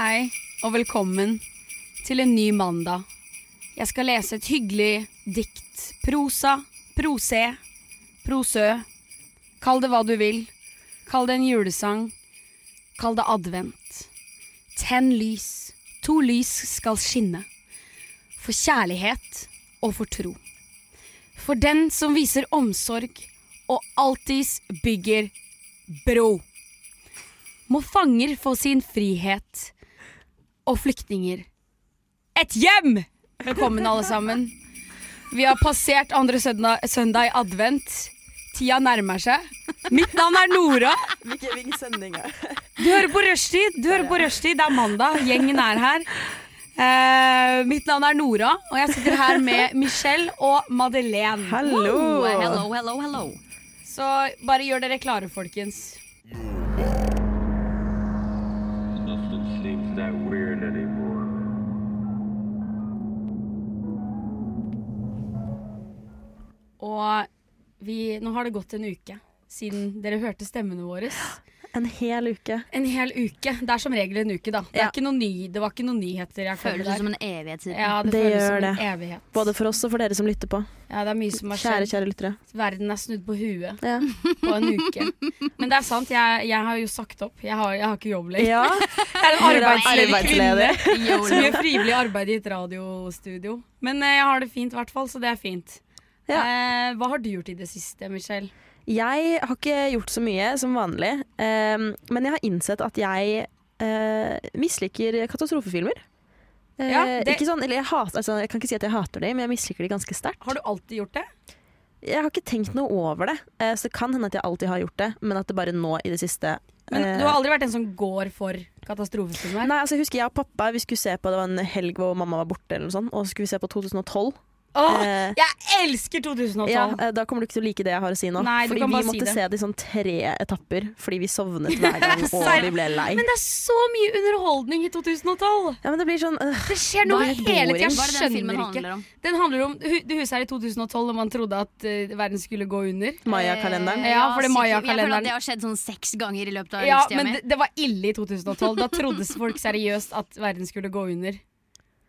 Hei, og velkommen til en ny mandag. Jeg skal lese et hyggelig dikt. Prosa, prosé, prosø. Kall det hva du vil. Kall det en julesang. Kall det advent. Tenn lys. To lys skal skinne. For kjærlighet og for tro. For den som viser omsorg og alltids bygger bro. Må fanger få sin frihet og flyktninger et hjem! Velkommen, alle sammen. Vi har passert andre søndag, søndag i advent. Tida nærmer seg. Mitt navn er Nora. Hvilken, hvilken sending er? Du hører på Rushtid. Du hører på Rushtid. Det er mandag. Gjengen er her. Eh, mitt navn er Nora, og jeg sitter her med Michelle og Madeleine. Hallo! Hello, hello, hello. Så bare gjør dere klare, folkens. Og vi, nå har det gått en uke siden dere hørte stemmene våre. En hel uke. En hel uke. Det er som regel en uke, da. Det, er Ja. ikke noe ny, det var ikke noen nyheter jeg Føles det som en evighet siden. Ja, det, Det føles gjør som en det. evighet. Både for oss og for dere som lytter på. Ja, det er mye som har Kjære, skjedd. kjære lyttere. Verden er snudd på huet Ja. på en uke. Men det er sant, jeg, jeg har jo sagt opp. Jeg har, jeg har ikke jobb lenger. ja. Jeg er en arbeidsledig Arbeidsledig. kvinne som gjør frivillig arbeid i et radiostudio. Men eh, jeg har det fint, i hvert fall, så det er fint. Ja. Eh, hva har du gjort i det siste, Michelle? Jeg har ikke gjort så mye som vanlig, Eh, men jeg har innsett at jeg eh, misliker katastrofefilmer. Eh, Ja, det- ikke sånn, eller jeg, hater, altså, jeg kan ikke si at jeg hater dem, men jeg misliker dem ganske sterkt. Har du alltid gjort det? Jeg har ikke tenkt noe over det, eh, så det kan hende at jeg alltid har gjort det, men at det bare nå i det siste Men eh, du har aldri vært en som går for katastrofefilmer? Nei, altså jeg husker jeg og pappa Vi skulle se på Det var en helg hvor mamma var borte, eller noe sånt, og så skulle vi se på 2012. Åh, Eh, jeg elsker 2012! ja, eh, da kommer du ikke til å like det jeg har å si nå. Nei, fordi vi måtte si det. se det i sånn tre etapper fordi vi sovnet hver gang og vi ble lei. Men det er så mye underholdning i 2012! Ja, men det blir sånn øh, Det skjer noe det hele tida. Hva er det den Jeg filmen skjønner ikke. handler om? Den handler om det huset her i 2012, da man trodde at uh, verden skulle gå under. Maya-kalenderen. Ja, for det. Maya-kalenderen- det har skjedd sånn seks ganger i løpet av Ja, livstida men mi. det, det var ille i 2012. Da trodde folk seriøst at verden skulle gå under.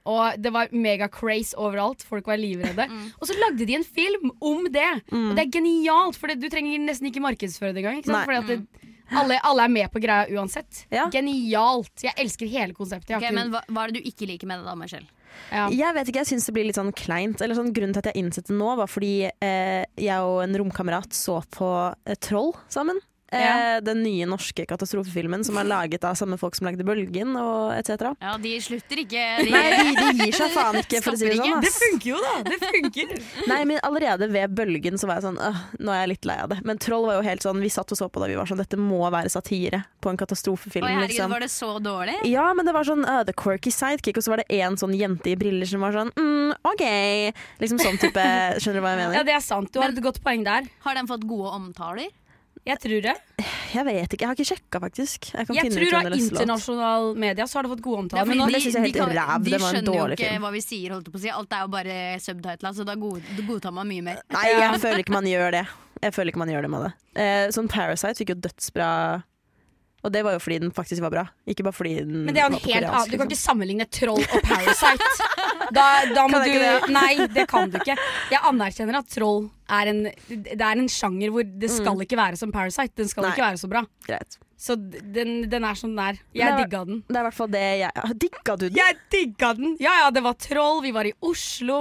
Og det var mega-craze overalt. Folk var livredde. Mm. Og så lagde de en film om det. Og det er genialt, for du trenger nesten ikke markedsføre det engang. Ikke sant? Fordi at det, alle, alle er med på greia uansett. Ja. Genialt. Jeg elsker hele konseptet. Jeg Ok, har ikke- men hva, hva er det du ikke liker med det da, Michelle? ja. Jeg vet ikke, jeg syns det blir litt sånn kleint. Eller sånn, grunnen til at jeg innsett det nå, var fordi eh, jeg og en romkamerat så på eh, Troll sammen. Eh, Ja. Den nye norske katastrofefilmen som er laget av samme folk som lagde Bølgen og etc. Ja, de slutter ikke. De, Nei, de, de gir seg faen ikke, for å si det sånn. Det funker jo, da! Det funker. Nei, men allerede ved Bølgen så var jeg sånn øh, Nå er jeg litt lei av det. Men Troll var jo helt sånn Vi satt og så på da vi var sånn Dette må være satire på en katastrofefilm. Oi, herregud, liksom. var det så dårlig? Ja, men det var sånn uh, The Quirky Sidekick, og så var det en sånn jente i briller som var sånn mm, OK. Liksom sånn type Skjønner du hva jeg mener? Ja, det er sant. Du har et godt poeng der. Har den fått gode omtaler? Jeg tror det. Jeg vet ikke, jeg har ikke sjekka, faktisk. Jeg kan Jeg finne tror av internasjonal media så har det fått gode Ja, men nå, det synes jeg er helt kan- ræv. de Det var en skjønner jo ikke film. hva vi sier, holdt på å si. Alt er jo bare subtitler, så da god, godtar man mye mer. Nei, jeg føler ikke man gjør det. Jeg føler ikke man gjør det med det. Eh, sånn Parasite fikk jo dødsbra Og det var jo fordi den faktisk var bra. Ikke bare fordi den men det er jo var en helt annen Du kan liksom. ikke sammenligne Troll og Parasite. Da, da må du det? Nei, det kan du ikke. Jeg anerkjenner at Troll er en Det er en sjanger hvor det skal ikke være som Parasite. Den skal Mm. Nei. ikke være så bra. Greit. Så den, den er som den er. Jeg er- digga den. Det er i hvert fall det jeg Digga du den? Jeg digga den! Ja ja, det var Troll, vi var i Oslo.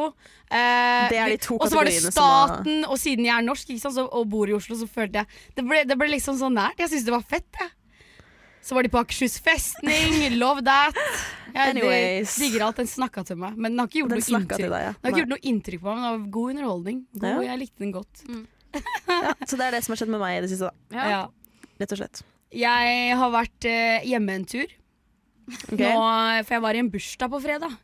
Eh, og så var det staten, var... Og siden jeg er norsk ikke sant, så, og bor i Oslo, så følte jeg Det ble, det ble liksom så nært. Jeg syntes det var fett, jeg. Så var de på Akershus festning, love that. Jeg Anyways. digger alt. Den snakka til meg, men den har ikke gjort, Den noe inntrykk. deg, ja. Den har ikke gjort noe inntrykk på meg, men det var god underholdning. God, Ja. Jeg likte den godt. ja, så det er det som har skjedd med meg i det siste, da. Rett og slett. Jeg har vært eh, hjemme en tur. Okay. Nå, for jeg var i en bursdag på fredag.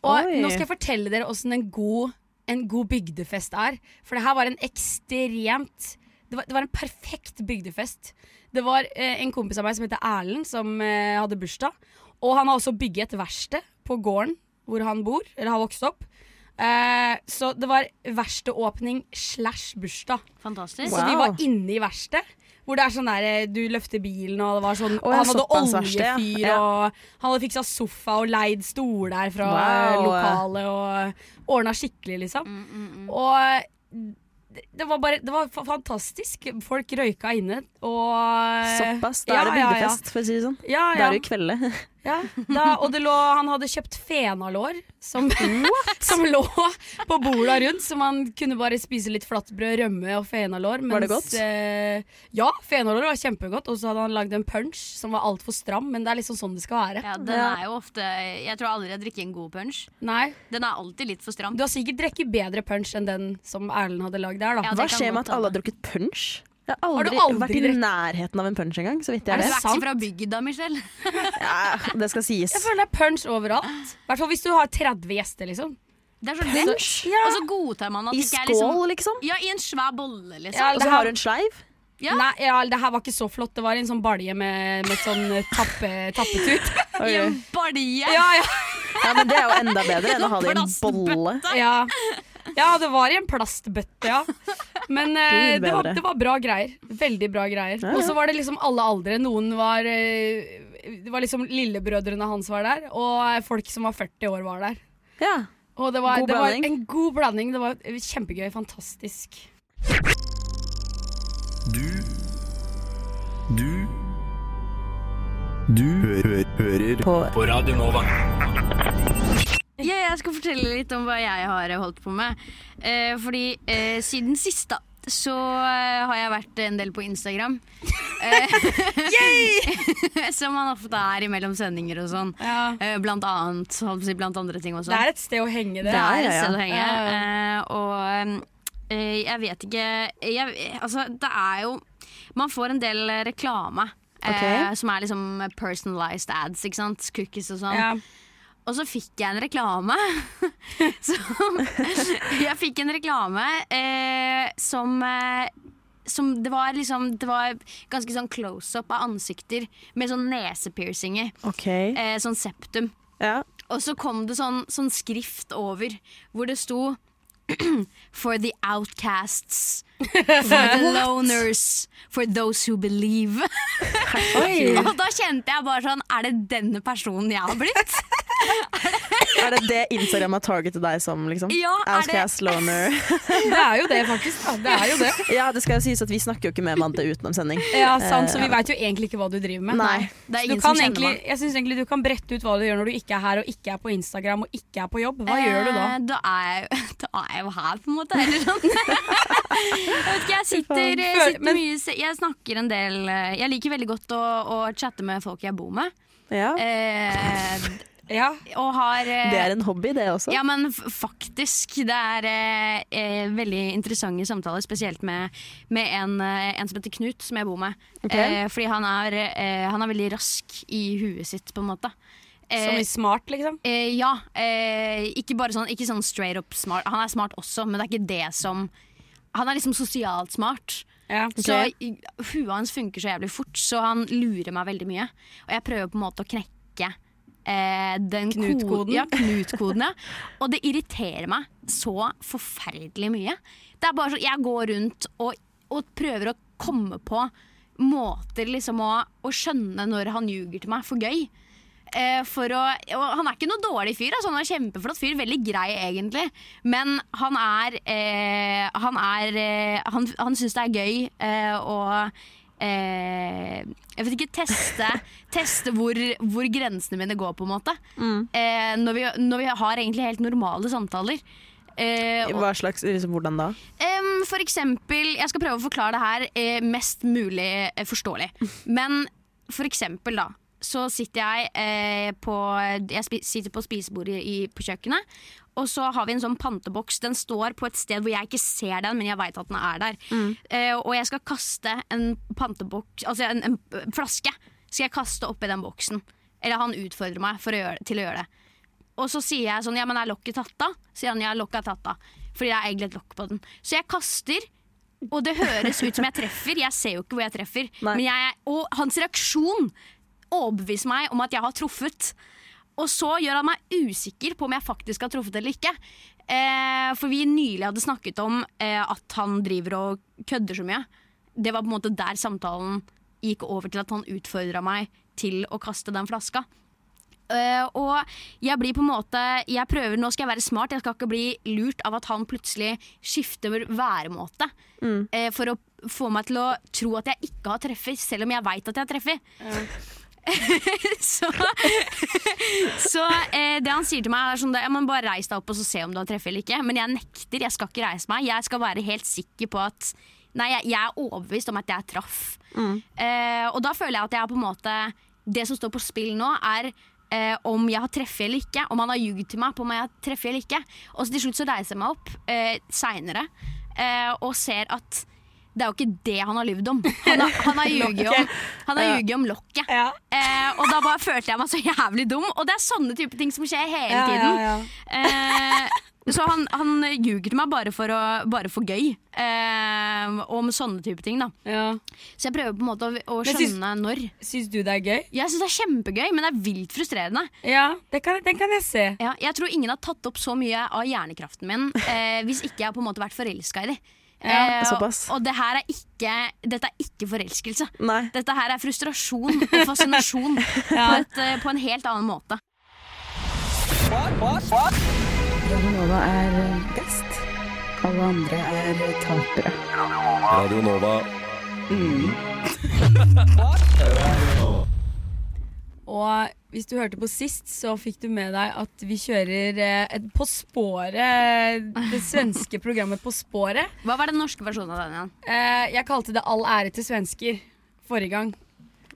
Og Oi. nå skal jeg fortelle dere åssen en god, en god bygdefest er. For det her var en ekstremt Det var, det var en perfekt bygdefest. Det var eh, en kompis av meg som heter Erlend, som eh, hadde bursdag. Og han har også bygget et verksted på gården hvor han bor, eller har vokst opp. Eh, så det var verkstedåpning slash bursdag. Fantastisk. Wow. Så vi var inne i verkstedet. Hvor det er sånn der, eh, du løfter bilen, og det var sånn Å, ja, Han hadde såpass verksted, ja. oljefyr, Ja. og han hadde fiksa sofa og leid stoler fra Wow. lokalet, og ordna skikkelig, liksom. Mm, Og eh, det, var bare Det var fantastisk. Folk røyka inne, og Såpass. Da er det Ja, ja, ja. for å si det sånn. Ja, Da er det jo kvelde. Ja, da, og det lå, han hadde kjøpt fenalår som, som lå på borda rundt, så man kunne bare spise litt flatbrød, rømme og fenalår. Var det godt? Eh, ja, fenalår var kjempegodt. Og så hadde han lagd en punch som var altfor stram, men det er liksom sånn det skal være. Ja, den er jo ofte Jeg tror aldri jeg drikker en god punch. Nei, Den er alltid litt for stram. Du har sikkert drukket bedre punch enn den som Erlend hadde lagd der, da. Ja, Hva skjer med at alle har drukket punch? Jeg har Har du aldri, aldri vært i nærheten av en punch engang, så vidt Er jeg det er sant? fra bygda, Michelle. Ja, det skal sies. Jeg føler det er punch overalt. I hvert fall hvis du har 30 gjester, liksom. Det er så punch? Punch? Og så godtar man at I det ikke er liksom skål, liksom? Ja, i en svær bolle, liksom. Ja, Og så har du en sleiv? Ja. Nei, ja, det her var ikke så flott. Det var en sånn balje med, med sånn tappe, tappetut. I en balje. Ja, ja. Ja, men det er jo enda bedre enn å ha det i en bolle. Ja. Ja, det var i en plastbøtte, ja. Men eh, det, var, det var bra greier. Veldig bra greier. Ja, ja. Og så var det liksom alle aldre. Noen var eh, Det var liksom lillebrødrene hans var der, og folk som var 40 år var der. Ja. Og det var, God det var blanding. en god blanding. Det var kjempegøy. Fantastisk. Du Du Du hø hører På på Radio Nova. Ja, jeg skal fortelle litt om hva jeg har holdt på med. Eh, fordi eh, siden sist, da, så eh, har jeg vært en del på Instagram. Eh, som man ofte er imellom sendinger og sånn. Ja. Eh, blant annet. Holdt på å si blant andre ting også. Det er et sted å henge, det. Det er et sted å henge. Eh, og eh, jeg vet ikke jeg, Altså, det er jo Man får en del reklame. eh, Ok. som er liksom personalized ads, ikke sant? Cookies og sånn. Ja. Og så fikk jeg en reklame. som, jeg fikk en reklame eh, som eh, som det var liksom Det var ganske sånn close-up av ansikter med sånn nesepiercinger. Okay. Eh, sånn septum. Ja. Og så kom det sånn, sånn skrift over hvor det sto For the outcasts. For the loners. For those who believe. Og da kjente jeg bare sånn Er det denne personen jeg har blitt? Er det det Instagram har targetet deg som, liksom? Ja, er Outcast loner. Det er jo det, faktisk. Da. Det er jo det. Ja, det skal jo sies at vi snakker jo ikke med Mante utenom sending. Ja, sant, Så Eh, vi veit jo egentlig ikke hva du driver med. Nei. Det er ingen som kjenner egentlig, meg. jeg synes egentlig du kan brette ut hva du gjør når du ikke er her og ikke er på Instagram og ikke er på jobb. Hva gjør du da? Eh, Da er, jeg, da er jeg jo her, på en måte. Eller sånn. jeg vet ikke, jeg sitter, jeg sitter men- mye Jeg snakker en del eh, Jeg liker veldig godt å, å chatte med folk jeg bor med. Ja. Eh, Ja, og har eh, Det er en hobby, det også. Ja, men faktisk. Det er eh, eh, veldig interessante samtaler, spesielt med, med en, eh, en som heter Knut, som jeg bor med. Okay. Eh, fordi han er, eh, han er veldig rask i huet sitt, på en måte. Eh, Som i smart, liksom? Eh, ja. Eh, ikke bare sånn, ikke sånn straight up smart. Han er smart også, men det er ikke det som Han er liksom sosialt smart. Ja. Så huet hans funker så jævlig fort, så han lurer meg veldig mye. Og jeg prøver på en måte å knekke eh, den Knut-koden? Ja, Knut-koden. ja. Og det irriterer meg så forferdelig mye. Det er bare så, Jeg går rundt og, og prøver å komme på måter liksom å, å skjønne når han ljuger til meg for gøy. Eh, for å, han er ikke noe dårlig fyr, altså, han er kjempeflott fyr. Veldig grei, egentlig. Men han er eh, Han, er, eh, han, han syns det er gøy eh, å eh, Jeg vet ikke, teste, teste hvor, hvor grensene mine går, på en måte. Eh, når, vi, når vi har egentlig helt normale samtaler. Eh, Hva slags, liksom, Hvordan da? For eksempel, jeg skal prøve å forklare det her eh, mest mulig eh, forståelig. Men for eksempel da, så sitter jeg eh, på Jeg sitter på spisebordet i, på kjøkkenet. Og så har vi en sånn panteboks. Den står på et sted hvor jeg ikke ser den, men jeg veit at den er der. Eh, og jeg skal kaste en panteboks Altså en, en flaske skal jeg kaste oppi den boksen. Eller han utfordrer meg for å gjøre, til å gjøre det. Og så sier jeg sånn Ja, men er lokket tatt av? Sier han ja, lokket er tatt av. Fordi det er egentlig et lokk på den. Så jeg kaster. Og det høres ut som jeg treffer. Jeg ser jo ikke hvor jeg treffer. Men jeg, og hans reaksjon overbeviser meg om at jeg har truffet. Og så gjør han meg usikker på om jeg faktisk har truffet eller ikke. Eh, for vi nylig hadde snakket om eh, at han driver og kødder så mye. Det var på en måte der samtalen gikk over til at han utfordra meg til å kaste den flaska. Eh, og jeg blir på en måte Jeg prøver, Nå skal jeg være smart, jeg skal ikke bli lurt av at han plutselig skifter væremåte. eh, for å få meg til å tro at jeg ikke har treffet, selv om jeg veit at jeg har treffet. så så eh, det han sier til meg, er sånn at men bare reis deg opp og så se om du har treffet eller ikke. Men jeg nekter, jeg skal ikke reise meg. Jeg skal være helt sikker på at Nei, jeg, jeg er overbevist om at jeg traff. Eh, og da føler jeg at jeg på en måte Det som står på spill nå, er eh, om jeg har treffet eller ikke. Om han har ljugd til meg på om jeg har treffet eller ikke. Og så til slutt så reiser jeg meg opp eh, seinere eh, og ser at det er jo ikke det han har lyvd om. Han har, han har ljuget om, han om lokket. Ja. Eh, og da bare følte jeg meg så jævlig dum. Og det er sånne type ting som skjer hele tiden. ja, ja. Eh, så han, han ljuger til meg bare for, å, bare for gøy. Eh, om sånne type ting. da Ja. Så jeg prøver på en måte å, å skjønne syns- når. Syns du det er gøy? Jeg syns det er kjempegøy, men det er vilt frustrerende. Ja, det kan, den kan jeg se. Ja, jeg tror ingen har tatt opp så mye av hjernekraften min eh, hvis ikke jeg har på en måte vært forelska i dem. Ja, såpass. og det her er ikke, dette er ikke forelskelse. Nei. Dette her er frustrasjon og fascinasjon på, et, eh, på en helt annen måte. Radio Nova er best. Alle andre er tapere. Radio Nova. Og hvis du hørte på sist, så fikk du med deg at vi kjører eh, et På sporet, det svenske programmet På sporet. Hva var den norske versjonen av den igjen? Eh, jeg kalte det All ære til svensker forrige gang.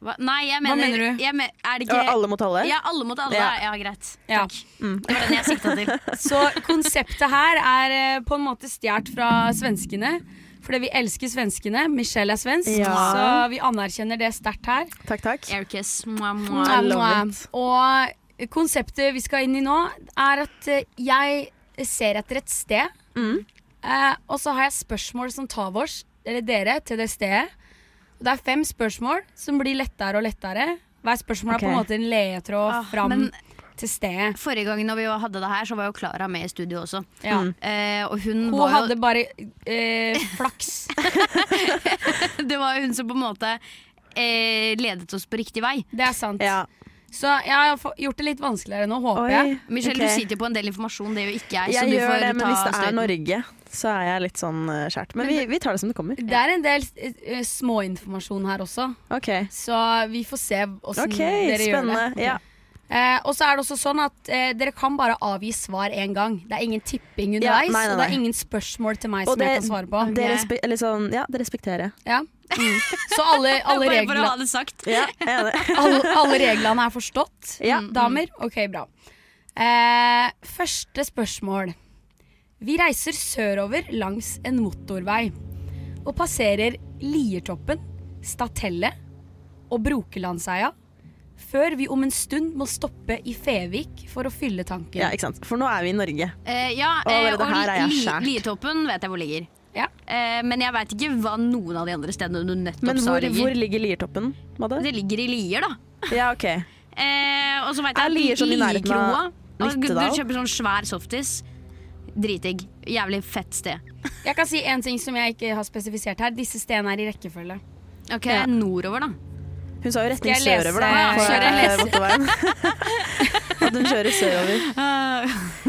Hva? Nei, jeg Hva mener, mener du? Jeg men, er det ikke alle mot alle? Ja, alle mot alle. Ja. Ja, greit. Ja. Takk. Det var den jeg sikta til. Så konseptet her er eh, på en måte stjålet fra svenskene. Fordi vi elsker svenskene. Michelle er svensk, Ja. så vi anerkjenner det sterkt her. Takk, takk. Airkiss. Mwah, I mwah. love Mwah. it. Og konseptet vi skal inn i nå, er at eh, jeg ser etter et sted. Mm. Eh, og så har jeg spørsmål som tar vårs, eller dere, til det stedet. Og det er fem spørsmål som blir lettere og lettere. Hver spørsmål er på en måte en ledetråd Ah, fram men- til stede. Forrige gang når vi hadde det her, så var jo Klara med i studio også. Ja. Eh, og hun, Hun var jo hadde bare eh, flaks. Det var hun som på en måte eh, ledet oss på riktig vei. Det er sant. Ja. Så jeg har gjort det litt vanskeligere nå, håper Oi. jeg. Michelle, okay. du sitter jo på en del informasjon, det gjør ikke jeg. så Jeg du gjør får det, ta men hvis det er. Norge, så er jeg litt sånn uh, skjært. Men vi, vi tar det som det kommer. Det er en del uh, småinformasjon her også, okay. så vi får se åssen okay, dere gjør spennende. det. Ja. Eh, og så er det også sånn at eh, dere kan bare avgi svar én gang. Det er ingen tipping underveis, nei, nei, og det er ingen spørsmål til meg Og som jeg kan svare på. det, respe eller sånn, ja, det respekterer jeg. Ja. Mm. Så alle, alle, Bare for å ha det sagt. Ja, er alle, alle reglene er forstått, Ja. Mm, damer? Ok, bra. Eh, første spørsmål. Vi reiser sørover langs en motorvei og passerer Liertoppen, Statelle og Brokelandseia før vi om en stund må stoppe i Fevik for å fylle tanken. Ja, ikke sant? For nå er vi i Norge. Eh, ja, og, eh, og her er jeg Li- skjært. Lietoppen vet jeg hvor ligger. Ja. Eh, men jeg veit ikke hva noen av de andre stedene du nettopp Men sa hvor, ligger. hvor ligger Liertoppen? Madde? Det ligger i Lier, da. Ja, ok. Eh, og så veit jeg Lier sånn i nærheten av Nittedal? Du kjøper sånn svær softis. Dritdigg. Jævlig fett sted. Jeg kan si en ting som jeg ikke har spesifisert her. Disse stedene er i rekkefølge. Ok, Ja. Nordover, da. Hun sa jo retning sørover, da. Ja, på, motorveien. At hun kjører sørover.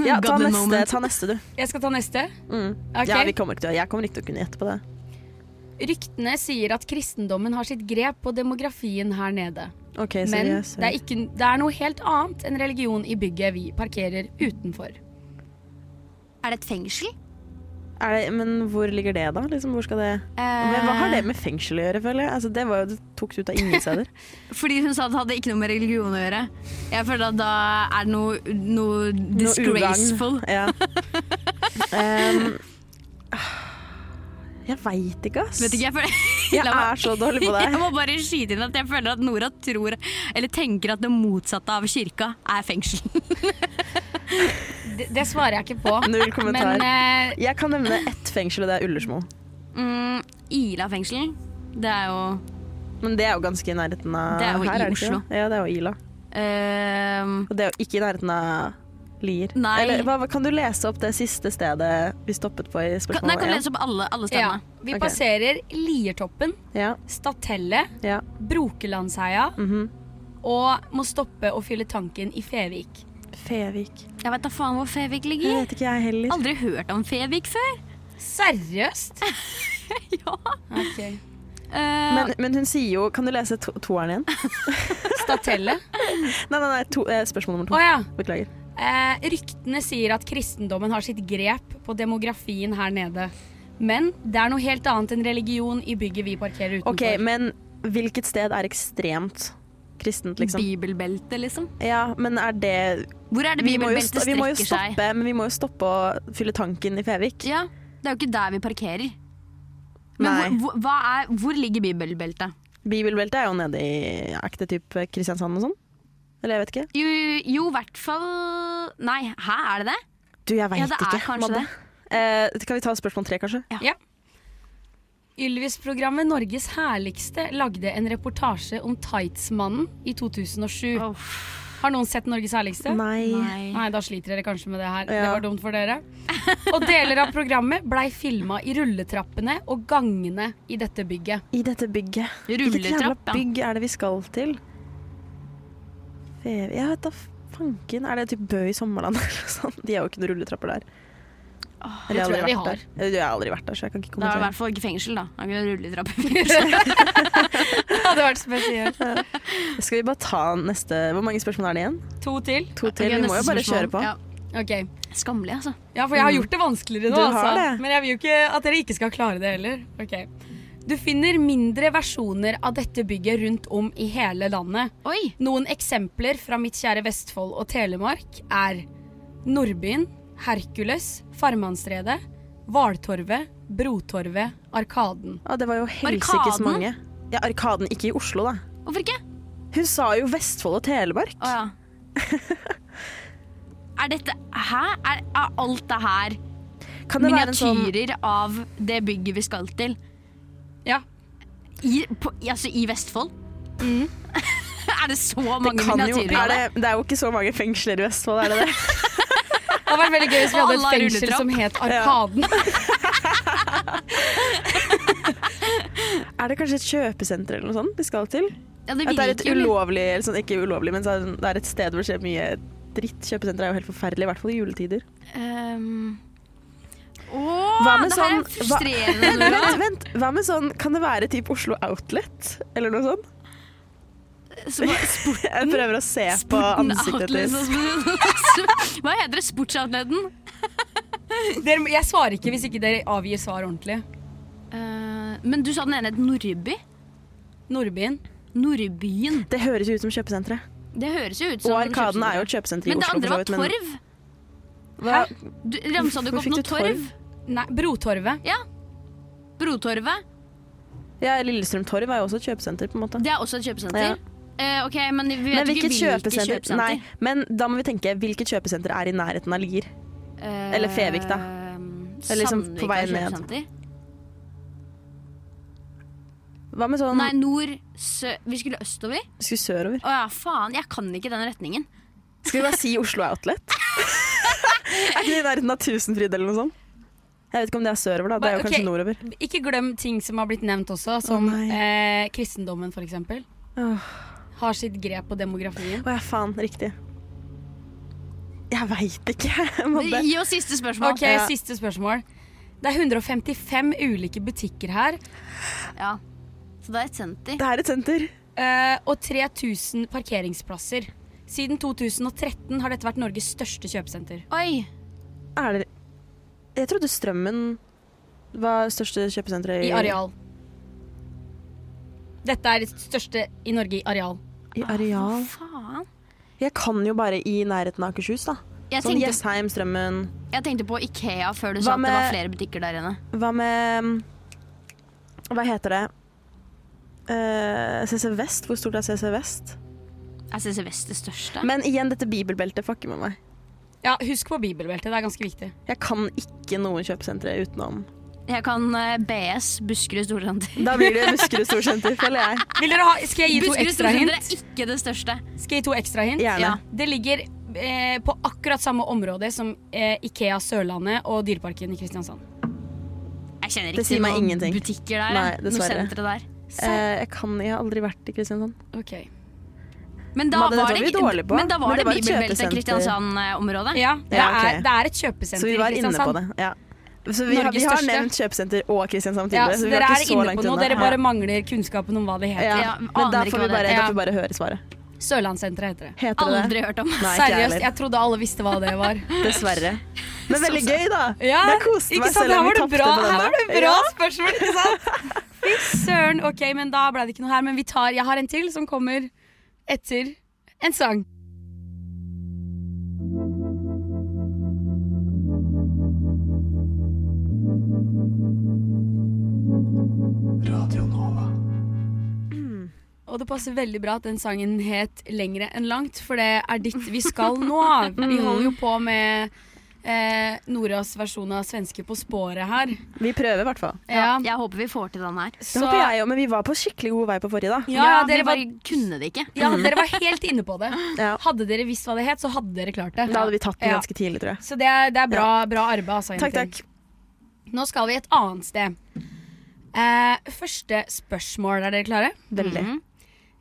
Ja, ta neste, ta neste, du. Jeg skal ta neste. Mm. Okay. Ja, vi kommer ikke til, jeg kommer ikke til å kunne gjette på det. Ryktene sier at kristendommen har sitt grep på demografien her nede. Ok, Men det er, ikke, det er noe helt annet enn religion i bygget vi parkerer utenfor. Er det et fengsel? Det, men hvor ligger det, da? Liksom, hvor skal det men Hva har det med fengsel å gjøre, føler jeg? Altså, det var jo det tok du ut av ingen steder. Fordi hun sa det hadde ikke noe med religion å gjøre. Jeg føler at da er det noe, noe disgraceful. Noe Ja. um, jeg veit ikke, ass. Vet ikke, jeg føler Jeg meg- er så dårlig på Jeg må bare skyte inn at jeg føler at Nora tror, eller tenker at det motsatte av kirka er fengsel. Det, det svarer jeg ikke på. Null kommentar. Men uh, Jeg kan nevne ett fengsel, og det er Ullersmo. Mm, Ila fengsel, det er jo Men det er jo ganske i nærheten av Det er jo her, i det Oslo. Ja, det er jo Ila. Uh, Og det er jo ikke i nærheten av Lier. Nei. Eller hva, kan du lese opp det siste stedet vi stoppet på i spørsmålet spørsmål Nei, kan lese opp alle, alle ja, stedene. vi okay. passerer Liertoppen, Ja, Statellet, ja. Brokelandsheia mhm. og må stoppe og fylle tanken i Fevik. Fevik. Jeg vet da faen hvor Fevik Det Jeg vet ikke jeg heller. Aldri hørt om Fevik før. Seriøst? ja. Okay. Uh, Men, men hun sier jo Kan du lese to toeren igjen? Statelle? Nei, nei, nei to, eh, spørsmål nummer to. to. ja. Beklager. Eh, ryktene sier at kristendommen har sitt grep på demografien her nede. Men det er noe helt annet enn religion i bygget vi parkerer utenfor. Ok, men hvilket sted er ekstremt kristent, liksom? Bibelbelte, liksom. Ja, men er det Hvor er det bibelbeltet sto- vi må jo strekker seg? men vi må jo stoppe å fylle tanken i Fevik. Ja, det er jo ikke der vi parkerer. Men Nei. hvor, hvor, hva er, hvor ligger bibelbeltet? Bibelbeltet er jo nede i ekte type Kristiansand og sånn? Eller jeg vet ikke. Jo, jo, i hvert fall Nei, hæ, er det det? Du, jeg veit Ja, det er ikke. kanskje Madde. Eh, kan vi ta spørsmål tre, kanskje? Ylvis-programmet Norges herligste lagde en reportasje om Tightsmannen i 2007. Har noen sett Norges herligste? Nei. Nei, da sliter dere kanskje med det her. Ja. Det var dumt for dere. Og deler av programmet blei filma i rulletrappene og gangene i dette bygget. I dette bygget. Hvilket jævla bygg er det vi skal til? Jeg vet da fanken. Er det typ Bø i Sommerland eller noe sånt? De har jo ikke noen rulletrapper der. Eller jeg tror jeg de har. der. Jeg har aldri vært der, så jeg kan ikke Det er i hvert fall ikke fengsel, da. Det er i rulletrappe. Det hadde vært spesielt. Skal vi bare ta neste Hvor mange spørsmål er det igjen? To til. To til. Okay, vi må jo bare spørsmål. kjøre på. Ja. Okay. Skammelig, altså. Ja, for jeg har gjort det vanskeligere nå, Du har altså. det. Men jeg vil jo ikke at dere ikke skal klare det heller. Ok. Du finner mindre versjoner av dette bygget rundt om i hele landet. Oi! Noen eksempler fra mitt kjære Vestfold og Telemark er Nordbyen, Herkules, Farmannsstredet, Hvaltorvet, Brotorvet, Arkaden. Ja, det var jo helsikes Arkaden? mange. Ja, Arkaden, ikke i Oslo, da. Hvorfor ikke? Hun sa jo Vestfold og Telemark. Å ja. er dette Hæ? Er, er alt det her Kan det være en sånn miniatyrer av det bygget vi skal til? Ja. I, på, altså i Vestfold? er det så det, mange kan jo, miniatyrer av er det? det, det er jo ikke så mange fengsler i Vestfold, er det det? Hadde vært veldig gøy hvis vi hadde et fengsel som het Arkaden. Er det kanskje et kjøpesenter eller noe sånt vi skal til? Ja, det At det er et ulovlig, eller sånn, ikke ulovlig, men sånn, det er et sted hvor det skjer mye dritt. Kjøpesenter er jo helt forferdelig, i hvert fall i juletider. Um, Åh, Hva med sånn- frustrerende. Vent, vent, hva med sånn, kan det være typ Oslo Outlet, eller noe sånt? Så Jeg prøver å se på ansiktet ditt. Hva heter det? Sportsoutleten? Jeg svarer ikke hvis ikke dere avgir svar ordentlig. Uh, men du sa den ene het Nordby? Nordbyen. Nordbyen. Det høres jo ut som kjøpesenteret. Det høres jo ut som Og Arkaden er jo et kjøpesenter i Oslo. Men det andre var men- Torv. Hva? Du, Ramsa du ikke opp noe torv? Torv? Nei, Brotorvet. Ja. Brotorvet. Ja, Lillestrøm Torv er jo også et kjøpesenter, på en måte. Det er også et kjøpesenter. Ja. Eh, ok, Men vi vet Men ikke hvilket kjøpesenter? kjøpesenter. Nei, men da må vi tenke hvilket kjøpesenter er i nærheten av Lier? Eller Fevik, da. Eh, Eller liksom på vei ned. Hva med sånn Nei, nord, sø... Vi skulle østover? Vi skulle sørover? Å ja, faen. Jeg kan ikke den retningen. Skal vi bare si Oslo Outlet? er ikke det i nærheten av Tusenfryd eller noe sånt? Jeg vet ikke om det er sørover, da. Det er jo okay. kanskje nordover. Ikke glem ting som har blitt nevnt også, som oh, eh, kristendommen for eksempel. Åh. Har sitt grep på demografien. Å ja, faen. Riktig. Jeg veit ikke. Gi oss siste spørsmål. Ok, Ja. Siste spørsmål. Det er 155 ulike butikker her, Ja. Så det er et senter. Det er et senter. Uh, og 3000 parkeringsplasser. Siden 2013 har dette vært Norges største kjøpesenter. Oi! Er det Jeg trodde Strømmen var største kjøpesenteret I areal. Dette er det største i Norge i areal. I areal. Hva faen? Jeg kan jo bare i nærheten av Akershus, da. Jeg Sånn tenkte, Jessheim, Strømmen. jeg tenkte på Ikea før du Hva sa at det var flere butikker der inne. Hva med Hva heter det? Eh, CC Vest, hvor stort er CC Vest? Er CC Vest det største? Men igjen, dette bibelbeltet fucker med meg. Ja, husk på bibelbeltet, det er ganske viktig. Jeg kan ikke noen kjøpesentre utenom. Jeg kan eh, BS, Buskerud Storsenter. Da blir det Buskerud Storsenter, føler jeg. Vil dere ha, skal jeg gi to ekstra hint? Buskerud er ikke det største. Skal jeg gi to ekstra hint? Gjerne. Ja. Det ligger eh, på akkurat samme område som eh, Ikea Sørlandet og Dyreparken i Kristiansand. Jeg kjenner ikke til noen butikker der. Nei, dessverre. sentre der. Eh, jeg kan, jeg har aldri vært i Kristiansand. Ok. Men da var det, vi men da var men det det, var et bibelbeltet. Kristiansand-området. Ja, det, Ja, okay. er, det er et kjøpesenter Så vi var inne på det. Ja. Så vi har, vi har nevnt kjøpesenter og Kristiansand Ja, så så dere er inne på noe. Dere bare mangler kunnskapen om hva det heter. ja. Men da får, vi bare, da får vi bare høre svaret. Sørlandssenteret heter det. Heter det det? Aldri hørt om. Nei, Seriøst, jeg trodde alle visste hva det var. Dessverre. Men veldig gøy, da. Ja, jeg koste meg selv om var vi det tapte bra, på her var det bra Ja. spørsmål, ikke sant? Fy søren. Ok, men da ble det ikke noe her. Men vi tar, jeg har en til som kommer etter en sang. Og det passer veldig bra at den sangen het Lengre enn langt, for det er dit vi skal nå. Vi holder jo på med eh, Noras versjon av Svenske på sporet her. Vi prøver i hvert fall. Ja, Jeg håper vi får til den her. Det håper jeg òg, men vi var på skikkelig god vei på forrige, da. ja, Ja, dere var, kunne det ikke. ja, dere var helt inne på det. Ja. Hadde dere visst hva det het, så hadde dere klart det. Da hadde vi tatt den Ja. ganske tidlig, tror jeg. Så det er, det er bra, bra arbeid. Altså, Takk, takk. Nå skal vi et annet sted. Eh, første spørsmål. Er dere klare? Veldig. Mhm.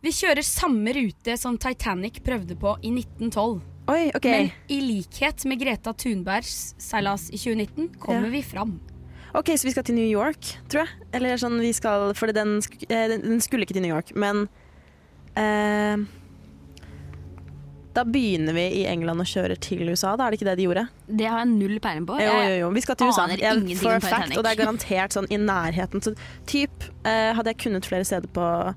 Vi kjører samme rute som Titanic prøvde på i 1912. Oi, OK. Men i likhet med Greta Thunbergs seilas i 2019 kommer Ja. vi fram. Ok, Så vi skal til New York, tror jeg. Eller sånn vi skal For den, sk eh, den- den skulle ikke til New York, men eh, Da begynner vi i England og kjører til USA, da er det ikke det de gjorde? Det har jeg null peiling på. Jo, jo, jo. Vi skal til USA. aner Jeg- ingenting for fact, Titanic. og det er garantert sånn i nærheten. Så typ eh, hadde jeg kunnet flere steder på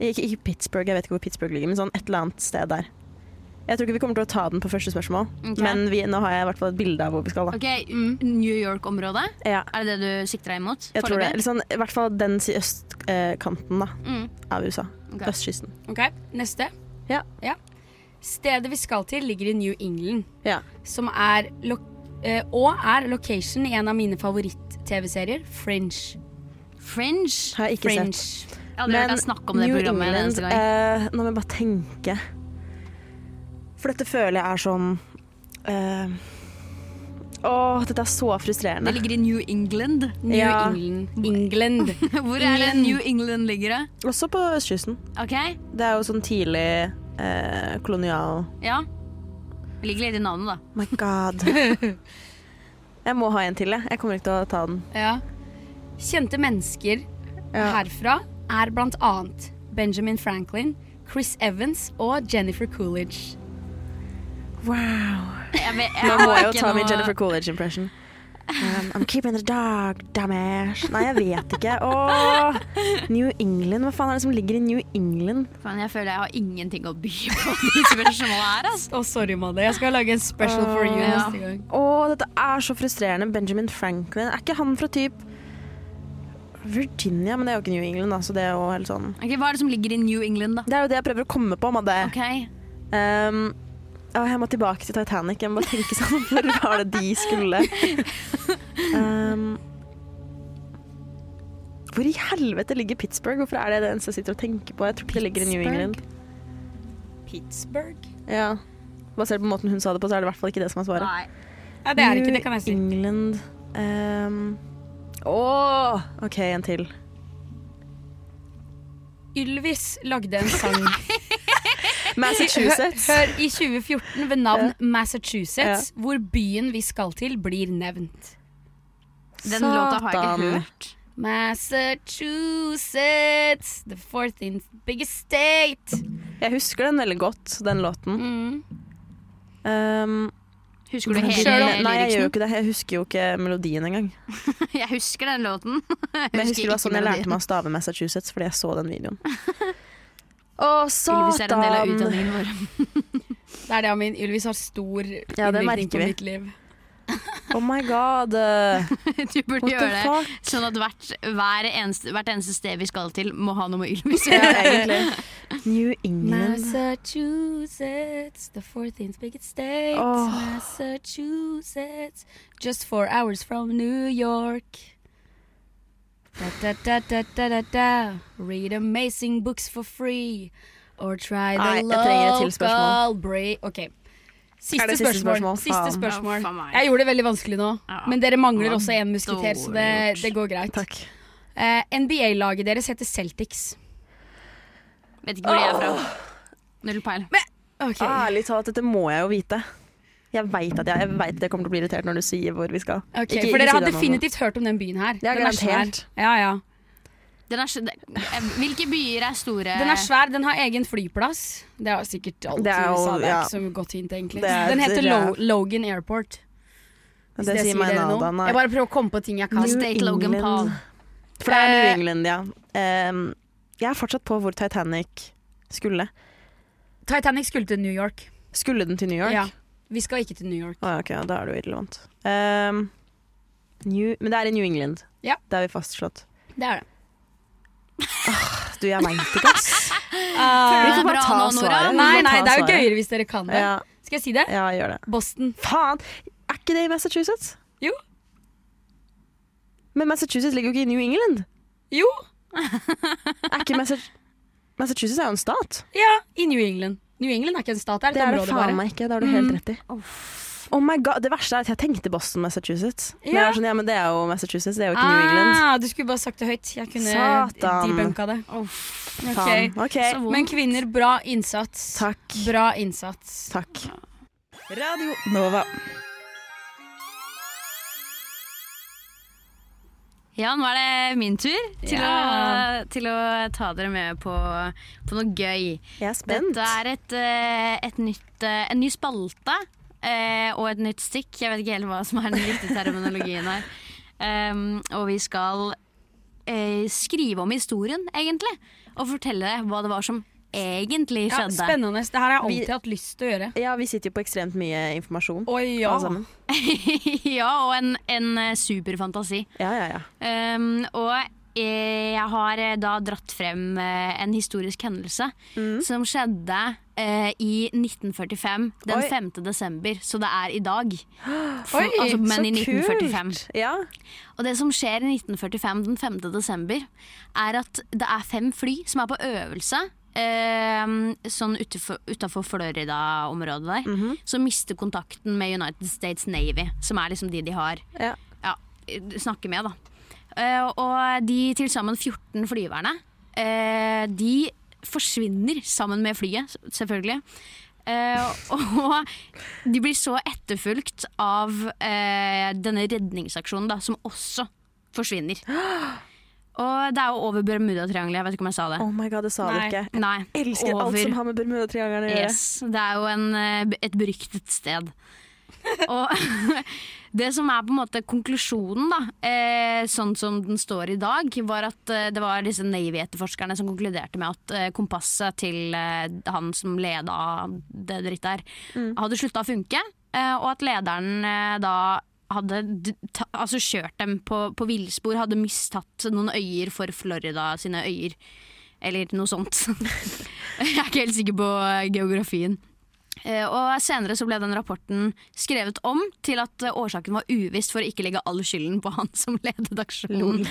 ikke, ikke Pittsburgh, jeg vet ikke hvor Pittsburgh ligger, men sånn et eller annet sted der. Jeg tror ikke vi kommer til å ta den på første spørsmål, okay. men vi, nå har jeg i hvert fall et bilde av hvor vi skal. Da. Ok, New York-området? Ja, Er det det du sikter deg imot? jeg tror det. Eller sånn, I hvert fall den østkanten da, Mm. av USA. Okay. Østkysten. Ok, Neste. Ja. Stedet vi skal til, ligger i New England, Ja. som er lo eh, og er location i en av mine favoritt-TV-serier, Fringe. Fringe? Har jeg ikke Fringe. sett. Jeg hadde hørt deg snakke om det New programmet en England, eneste gang. eh, Nå må jeg bare tenke. For dette føler jeg er sånn eh, Åh, dette er så frustrerende. Det ligger i New England. New Ja. England. England. Hvor er det New England ligger? det? Også på østkysten. Okay. Det er jo sånn tidlig eh, kolonial ja. Det ligger litt i navnet, da. My god. Jeg må ha en til, jeg. Jeg kommer ikke til å ta den. Ja. Kjente mennesker Ja. herfra er annet Benjamin Franklin, Chris Evans og Jennifer Coolidge. Wow. Jeg vet, jeg Nå må jeg jo ta min Jennifer Coolidge-impression. Um, I'm keeping the dog, damage. Nei, jeg vet ikke. Åh, New England. Hva faen er det som ligger i New England? Fan, jeg føler jeg har ingenting å by på her. Altså. Å, sorry, Madde. Jeg skal lage en special for you ja. neste gang. Åh, dette er så frustrerende. Benjamin Franklin. Er ikke han fra typ Virginia? Men det er jo ikke New England, da, så det er jo helt sånn Ok, Hva er det som ligger i New England, da? Det er jo det jeg prøver å komme på, Madde. Ok, Um, å, jeg må tilbake til Titanic. Jeg må bare tenke sånn Hvor var det de skulle? Um, hvor i helvete ligger Pittsburgh? Hvorfor er det det eneste jeg sitter og tenker på? Jeg tror ikke det ligger i New England. Pittsburgh? Ja. Basert på måten hun sa det på, så er det i hvert fall ikke det som er svaret. Nei. Ja, det er ikke det, kan jeg si. New England um, Åh! OK, en til. Ylvis lagde en sang Massachusetts. Hør, i 2014 ved navn Massachusetts, hvor byen vi skal til, blir nevnt. Den låta har jeg ikke hørt. Massachusetts, the fourth in biggest state. Jeg husker den veldig godt, den låten. Mm. Um, Husker du hele hele Nei, jeg gjør jo ikke det. Jeg husker jo ikke melodien engang. Jeg husker den låten. Men jeg husker det var sånn jeg lærte meg å stave Massachusetts, fordi jeg så den videoen. Å, Ylvis er en del av satan! utdanningen vår. Det er det, Amin. Ylvis har stor Ja, innvirkning merker på mitt liv. Oh my god. Du burde What gjøre det sånn at hvert, hver eneste, hvert eneste sted vi skal til, må ha noe med Ylvis å gjøre. New England. Massachusetts, the fourteenth biggest state. Oh. Massachusetts, just four hours from New York. Da, da, da, da, da, da, da. Read amazing books for free. Or try the Nei, jeg trenger et til spørsmål. local break Ok. Siste, siste spørsmål. spørsmål? Siste spørsmål. Ja. Jeg gjorde det veldig vanskelig nå, Ja. men dere mangler også en musketer, så det, det går greit. Takk. Eh, NBA-laget deres heter Celtics. Vet ikke hvor de er fra. Null peil. Okay. Ærlig talt, dette må jeg jo vite. Jeg veit at jeg, jeg, vet at jeg kommer til å bli irritert når du sier hvor vi skal. Okay, Ikke- for dere har definitivt hørt om den byen her. Ja, Den er svær. garantert. Ja, ja. Den er, hvilke byer er store? Den er svær, den har egen flyplass. Det er sikkert alt Det er jo- USA. Det er ja. ikke så godt hint, egentlig. Det er Den heter et Lo. Logan Airport. Hvis Det det sier meg nada, nei. Jeg bare prøver å komme på ting jeg kan. New State Logan Paul. For det er New Eh, England, ja. Um, jeg er fortsatt på hvor Titanic skulle. Titanic skulle til New York. Skulle den til New York? Ja. Vi skal ikke til New York. Å, ok, da er det jo irrelevant. Um, New, men det er i New England. Ja. Det har vi fastslått. Det er det. Du, jeg veit ikke, ass. Føler Vi får bare ta nå, svaret. Nei, nei, det er jo svaret. gøyere hvis dere kan det. Ja, Skal jeg si det? ja, gjør det. Boston. Faen! Er ikke det i Massachusetts? Jo. Men Massachusetts ligger jo ikke i New England. Jo. Er ikke Massachusetts Massachusetts er jo en stat. Ja, i New England. New England er ikke en stat, det er et Det er det faen meg ikke. Det har du helt Mm. rett i. Oh my god, Det verste er at jeg tenkte Boston, Massachusetts. Men, jeg var sånn, ja, men det er jo Massachusetts, det er jo ikke New England. Ah, du skulle bare sagt det høyt. Jeg kunne Satan. debunka det. Oh, okay. Okay. Så vondt. Men kvinner, bra innsats. Takk. Bra innsats. Takk. Radio Nova. Ja, nå er det min tur til, Ja. å, til å ta dere med på, på noe gøy. Jeg er spent. Dette er et, eh, et nytt, eh, en ny spalte eh, og et nytt stikk. Jeg vet ikke helt hva som er den riktige terminologien her. Um, og vi skal eh, skrive om historien, egentlig. Og fortelle hva det var som egentlig Ja, skjedde. spennende. Det her har jeg Vi- alltid hatt lyst til å gjøre. Ja, vi sitter jo på ekstremt mye informasjon. Oi, ja. alle sammen. ja, og en, en superfantasi. Ja, ja, ja. Um, og eh, jeg har eh, da dratt frem eh, en historisk hendelse Mm. som skjedde eh, i 1945, den Oi. 5. desember. Så det er i dag. For, Oi, altså, men Så i 1945. kult. Ja. Og det som skjer i 1945 den 5. desember, er at det er fem fly som er på øvelse. Eh, sånn utafor Florida-området der. Mhm. Som mister kontakten med United States Navy, som er liksom de de har Ja. ja, snakke med, da. Eh, og de til sammen 14 flyverne, eh, de forsvinner sammen med flyet, selvfølgelig. Eh, og de blir så etterfulgt av denne redningsaksjonen, da, som også forsvinner. Og det er jo over Bermudatriangelet, jeg vet ikke om jeg sa det. Oh my god, det sa du ikke. Nei, Jeg elsker alt som har med Bermudatriangelet å gjøre. Yes, det er jo en, et beryktet sted. Og det som er på en måte konklusjonen, da, eh, sånn som den står i dag, var at eh, det var disse Navy-etterforskerne som konkluderte med at eh, kompasset til eh, han som leda det drittet her, hadde slutta å funke, eh, og at lederen eh, da hadde ta, altså kjørt dem på, på villspor, hadde mistatt noen øyer for Florida sine øyer. Eller noe sånt. Jeg er ikke helt sikker på geografien. Eh, Og Senere så ble den rapporten skrevet om til at eh, årsaken var uvisst for å ikke legge all skylden på han som ledet aksjonen.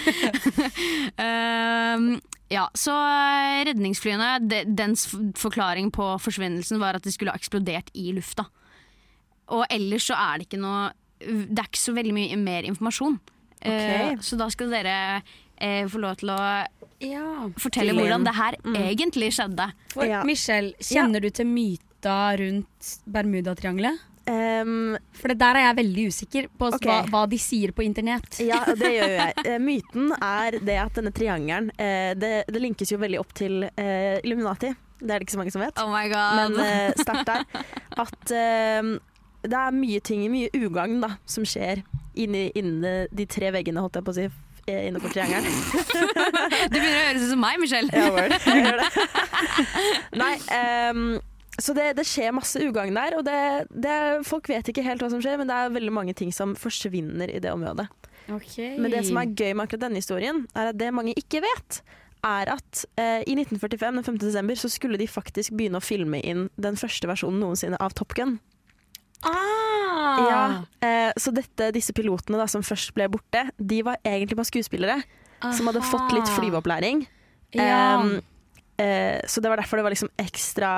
um, ja, så eh, redningsflyene, de, dens forklaring på forsvinnelsen var at de skulle ha eksplodert i lufta. Og ellers så er det ikke noe Det er ikke så veldig mye mer informasjon. Eh, så da skal dere uh, få lov til å Ja. fortelle hvordan det her egentlig skjedde. For Ja. Michelle, kjenner du til myta rundt Bermudatriangelet? Um, For det der er jeg veldig usikker på okay. hva, hva de sier på internett. ja, det gjør jo jeg. Eh, Myten er det at denne triangelen eh, det, det linkes jo veldig opp til uh, Illuminati. Det er det ikke så mange som vet. Oh my god. Men uh, sterkt der. At uh, det er mye ting, mye ugagn da, som skjer inni, inni de tre veggene, holdt jeg på å si, innenfor inne på triangelen. du begynner å høres ut som meg, Michelle. Ja. Jeg gjør det. Nei, ehm, så det, det skjer masse ugagn der, og det, det, folk vet ikke helt hva som skjer, men det er veldig mange ting som forsvinner i det området. Men det som er gøy med akkurat denne historien, er at det mange ikke vet, er at eh, i 1945, den 5. desember, så skulle de faktisk begynne å filme inn den første versjonen noensinne av Top Gun. Ah! Ja, eh, så dette, disse pilotene da, som først ble borte, de var egentlig bare skuespillere som hadde fått litt flyveopplæring. Ja. Em, eh, så det var derfor det var liksom ekstra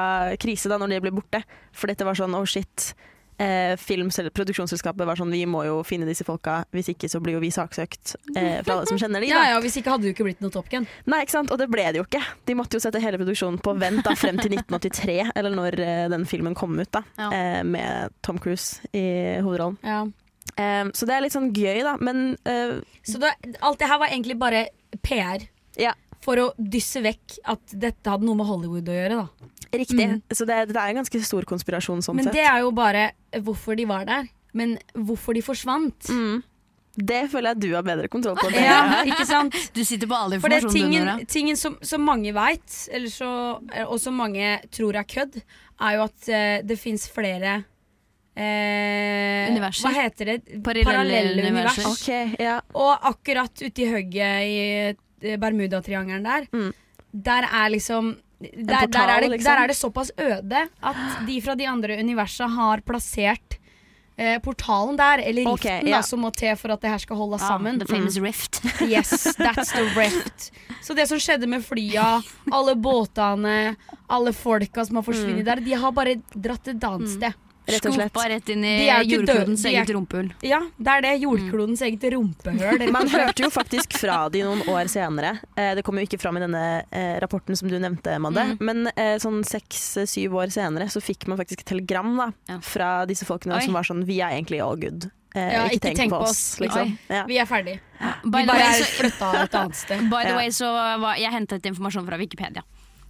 krise da når de ble borte. For dette var sånn oh shit. Eh, film, produksjonsselskapet var sånn vi må jo finne disse folka, hvis ikke så blir jo vi saksøkt eh, fra alle som kjenner de. Da. ja, hvis ikke hadde det jo ikke blitt noe Top Gun. Nei, ikke sant? Og det ble det jo ikke. De måtte jo sette hele produksjonen på vent da, frem til 1983, eller når eh, den filmen kom ut, da. Ja. Eh, med Tom Cruise i hovedrollen. Ja. Eh, så det er litt sånn gøy, da. Men eh, Så det, alt det her var egentlig bare PR. Ja. For å dysse vekk at dette hadde noe med Hollywood å gjøre. da riktig. Mm. Så det, det er en ganske stor konspirasjon sånn Men sett. det er jo bare hvorfor de var der. Men hvorfor de forsvant. Mm. Det føler jeg du har bedre kontroll på. det Ja, ikke sant? Du sitter på all For det tingen, tingen som, som mange veit, og som mange tror er kødd, er jo at uh, det fins flere eh, Universer. Hva heter det? Parallelle universer. univers. Okay, ja. Og akkurat uti hugget i Bermudatriangelen der, Mm. der er liksom der, portal, der, er det, liksom? der er det såpass øde at de fra de andre universene har plassert eh, portalen der, eller riften, riften, yeah. da, som må til for at det her skal holde ah, sammen. the famous rift. Yes, that's the rift. Så det som skjedde med flya, alle båtene, alle folka som har forsvunnet der, de har bare dratt et annet sted. Rett og slett. Skopa rett inn i jordklodens er- eget rumpehull. Ja, det er det. Jordklodens eget rumpehull. Man hørte jo faktisk fra de noen år senere. Eh, det kom jo ikke fram i denne eh, rapporten som du nevnte, Madde. Mm. Men eh, sånn seks-syv år senere så fikk man faktisk et telegram da, Ja. fra disse folkene Oi. som var sånn Vi er egentlig all good. Eh, Ja, ikke, tenk, på oss, liksom. Ja. Vi er ferdige. By Vi the bare way, er flytta et annet sted. by the Ja. way, så var, jeg hentet informasjon fra Wikipedia.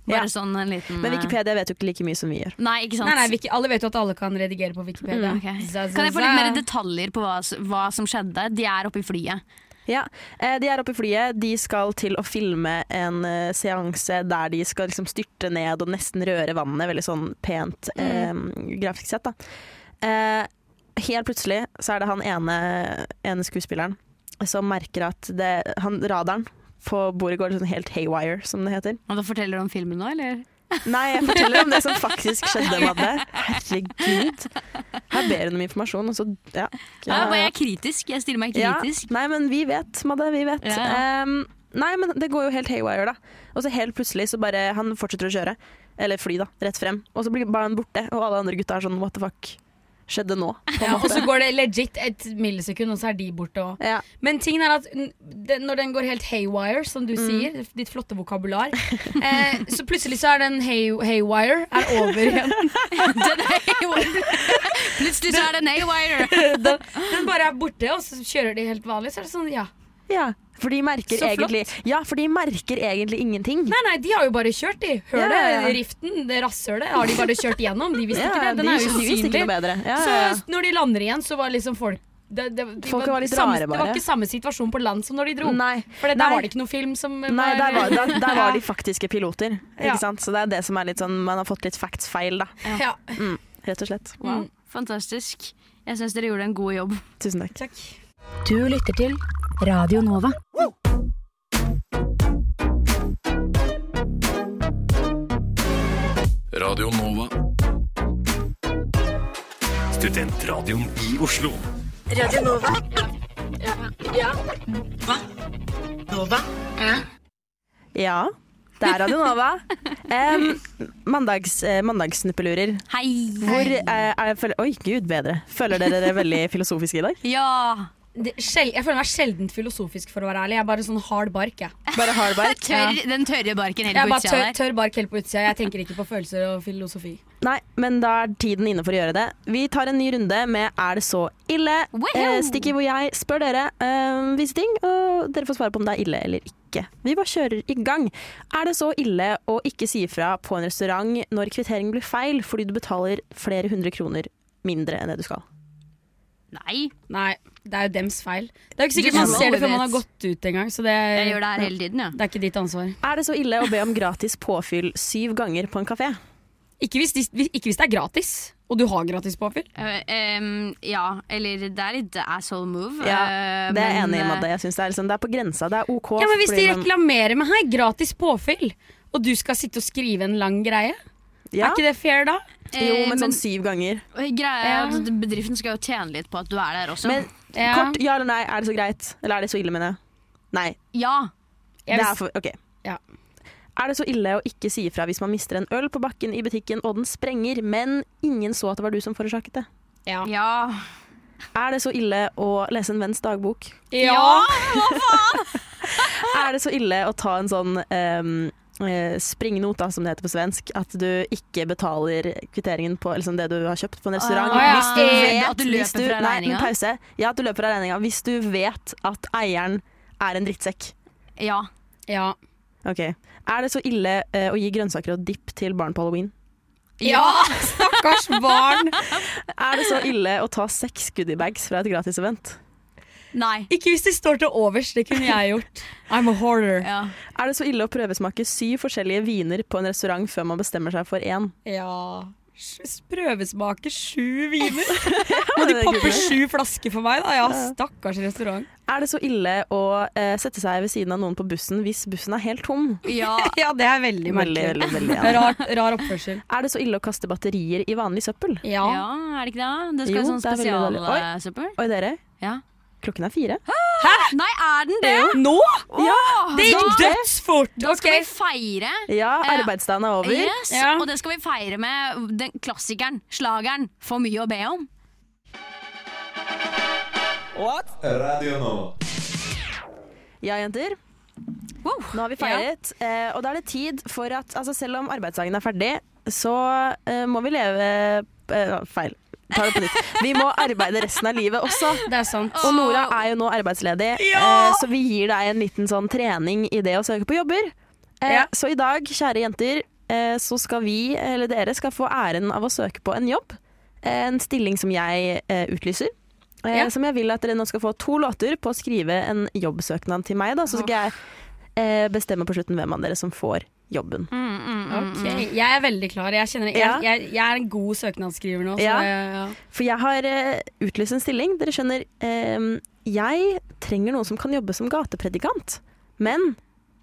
Bare Ja. sånn en liten Men Wikipedia vet jo ikke like mye som vi gjør. Nei, ikke sant? Nei, nei, Wiki, Alle vet jo at alle kan redigere på Wikipedia. Mm, okay. Za, za, Kan jeg få litt mer detaljer på hva, hva som skjedde? De er oppe i flyet. Ja, eh, De er oppe i flyet. De skal til å filme en eh, seanse der de skal liksom styrte ned og nesten røre vannet. Veldig sånn pent eh, grafisk sett. da. Eh, helt plutselig så er det han ene, ene skuespilleren som merker at det, han, radaren på bordet går sånn helt haywire, som det heter. Og da forteller du om filmen nå, eller? Nei, jeg forteller om det som faktisk skjedde, Madde. Herregud. Her ber hun om informasjon, og så ja. Ja, jeg er kritisk. Jeg stiller meg kritisk. Ja, nei, men vi vet, Madde. Vi vet. Ja. Ehm, nei, men det går jo helt haywire, da. Og så helt plutselig så bare Han fortsetter å kjøre. Eller fly, da. Rett frem. Og så blir bare han borte, og alle andre gutta er sånn what the fuck skjedde nå? Ja, og så går det legit et millisekund, og så er de borte òg. ja. Men tingen er at den, når den går helt haywire, som du sier, ditt flotte vokabular, eh, så plutselig så er den hay, haywire er over igjen. Den Plutselig så er det haywire. Den, den bare er borte, og så kjører de helt vanlig. Så er det sånn, ja. Ja. For de merker Så flott. egentlig Ja, for de merker egentlig ingenting. Nei, nei, de har jo bare kjørt, de. Hør Ja, det, ja, ja. riften, det rasshølet, har de bare kjørt gjennom. De visste Ja, ikke det. Den de, er jo usynlig. noe bedre. Ja, ja, ja. Så når de lander igjen, så var liksom folk det, det, de var litt samme, rare, Det var ikke samme situasjon på land som når de dro. Nei. For der Nei. var det ikke noe film som Nei, der var, der, der var de faktiske piloter. Ja. Sant? Så det er det som er litt sånn Man har fått litt facts feil, da. Ja. Mm, rett og slett. Wow, fantastisk. Jeg syns dere gjorde en god jobb. Tusen takk. Takk. Du lytter til Radio Nova. Radio Nova. Studentradioen i Oslo. Radio Nova. Ja, Hva? Nova? Ja, det er Radio Nova. Um, mandags, eh, mandagssnuppelurer. Hei. Hvor eh, er, føler, Oi, gud bedre. Føler dere dere veldig filosofiske i dag? Ja. Det, sjel, jeg føler meg sjeldent filosofisk, for å være ærlig. Jeg er bare sånn hard bark. Jeg, Bare hardbark? Tørr, Den tørre barken jeg helt er på utsida tør, der. tørr bark helt på utsida. Jeg tenker ikke på følelser og filosofi. Nei, men da er tiden inne for å gjøre det. Vi tar en ny runde med Er det så ille? Eh, Stikki hvor jeg spør dere eh, visse ting, og dere får svare på om det er ille eller ikke. Vi bare kjører i gang. Er det så ille å ikke si ifra på en restaurant når kvitteringen blir feil fordi du betaler flere hundre kroner mindre enn det du skal? Nei, Nei, det er jo dems feil. Det er jo ikke sikkert man ser det før man har gått ut engang, så det, jeg gjør det her hele tiden, ja. det er ikke ditt ansvar. Er det så ille å be om gratis påfyll syv ganger på en kafé? Ikke hvis, de, ikke hvis det er gratis, og du har gratis påfyll. Uh, um, ja, eller det er litt asshole move. Ja, eh, det er jeg men, enig i, eh, Madde. Jeg synes det, er liksom, det er på grensa. Det er OK. Ja, men Hvis de reklamerer med hei, gratis påfyll, og du skal sitte og skrive en lang greie, ja. er ikke det fair da? Jo, eh, men men sånn syv ganger. greia er at bedriften skal jo tjene litt på at du er der også. Men Ja. kort, ja eller nei, er det så greit? Eller er det så ille, mener jeg? Nei. ja. Jeg Det er for, ok. Ja. Er det så ille å ikke si ifra hvis man mister en øl på bakken i butikken og den sprenger, men ingen så at det var du som forårsaket det? Ja. Ja. Er det så ille å lese en venns dagbok? Ja. Hva faen? Er det så ille å ta en sånn um, springnote, da, som det heter på svensk, at du ikke betaler kvitteringen på liksom det du har kjøpt på en restaurant? Ah, ja. Hvis du Eh, vet, at du løper du, fra regninga? pause. Ja, at du løper fra regninga. Hvis du vet at eieren er en drittsekk. ja. Ja. Ok. Er det så ille uh, å gi grønnsaker og dipp til barn på halloween? ja! Stakkars barn! Er det så ille å ta seks goodiebags fra et gratisevent? Nei. Ikke hvis det står til overs, det kunne jeg gjort. I'm a hoarder. Ja. Er det så ille å prøvesmake syv forskjellige viner på en restaurant før man bestemmer seg for én? Ja. Prøvesmake sju viner. Må de poppe sju flasker for meg, da? Ja, stakkars restaurant. Er det så ille å eh, sette seg ved siden av noen på bussen hvis bussen er helt tom? ja. Ja, det er veldig Veldig, merkelig. veldig, veldig ja. Rar, rar oppførsel. Er det så ille å kaste batterier i vanlig søppel? Ja. ja, er det ikke det? Det skal Jo, være sånn dårlig. Oi. Oi, dere. Ja. Klokken er fire. Hæ? Nei, er den det? Nå? Ja, Det gikk dødsfort! Da skal vi feire. Ja, Eh, arbeidsdagen er over. Yes, Ja. Og det skal vi feire med den klassikeren, slageren, For mye å be om. What? Radio nå. Ja, jenter. Wow. Nå har vi feiret, ja. og da er det tid for at altså Selv om arbeidsdagen er ferdig, så uh, må vi leve uh, Feil. Ta det på nytt. Vi må arbeide resten av livet også. Det er sant. Og Nora er jo nå arbeidsledig, eh, så vi gir deg en liten sånn trening i det å søke på jobber. Eh, Ja. Så i dag, kjære jenter, eh, så skal vi, eller dere, skal få æren av å søke på en jobb. En stilling som jeg eh, utlyser. Eh, Ja. Som jeg vil at dere nå skal få to låter på å skrive en jobbsøknad til meg. Da. Så skal jeg eh, bestemme på slutten hvem av dere som får jobben. Mm, mm, okay. Mm. Jeg er veldig klar. Jeg, kjenner, jeg, Ja. jeg, jeg er en god søknadsskriver nå. Så Ja. ja. For jeg har uh, utlyst en stilling. Dere skjønner, um, jeg trenger noen som kan jobbe som gatepredikant. Men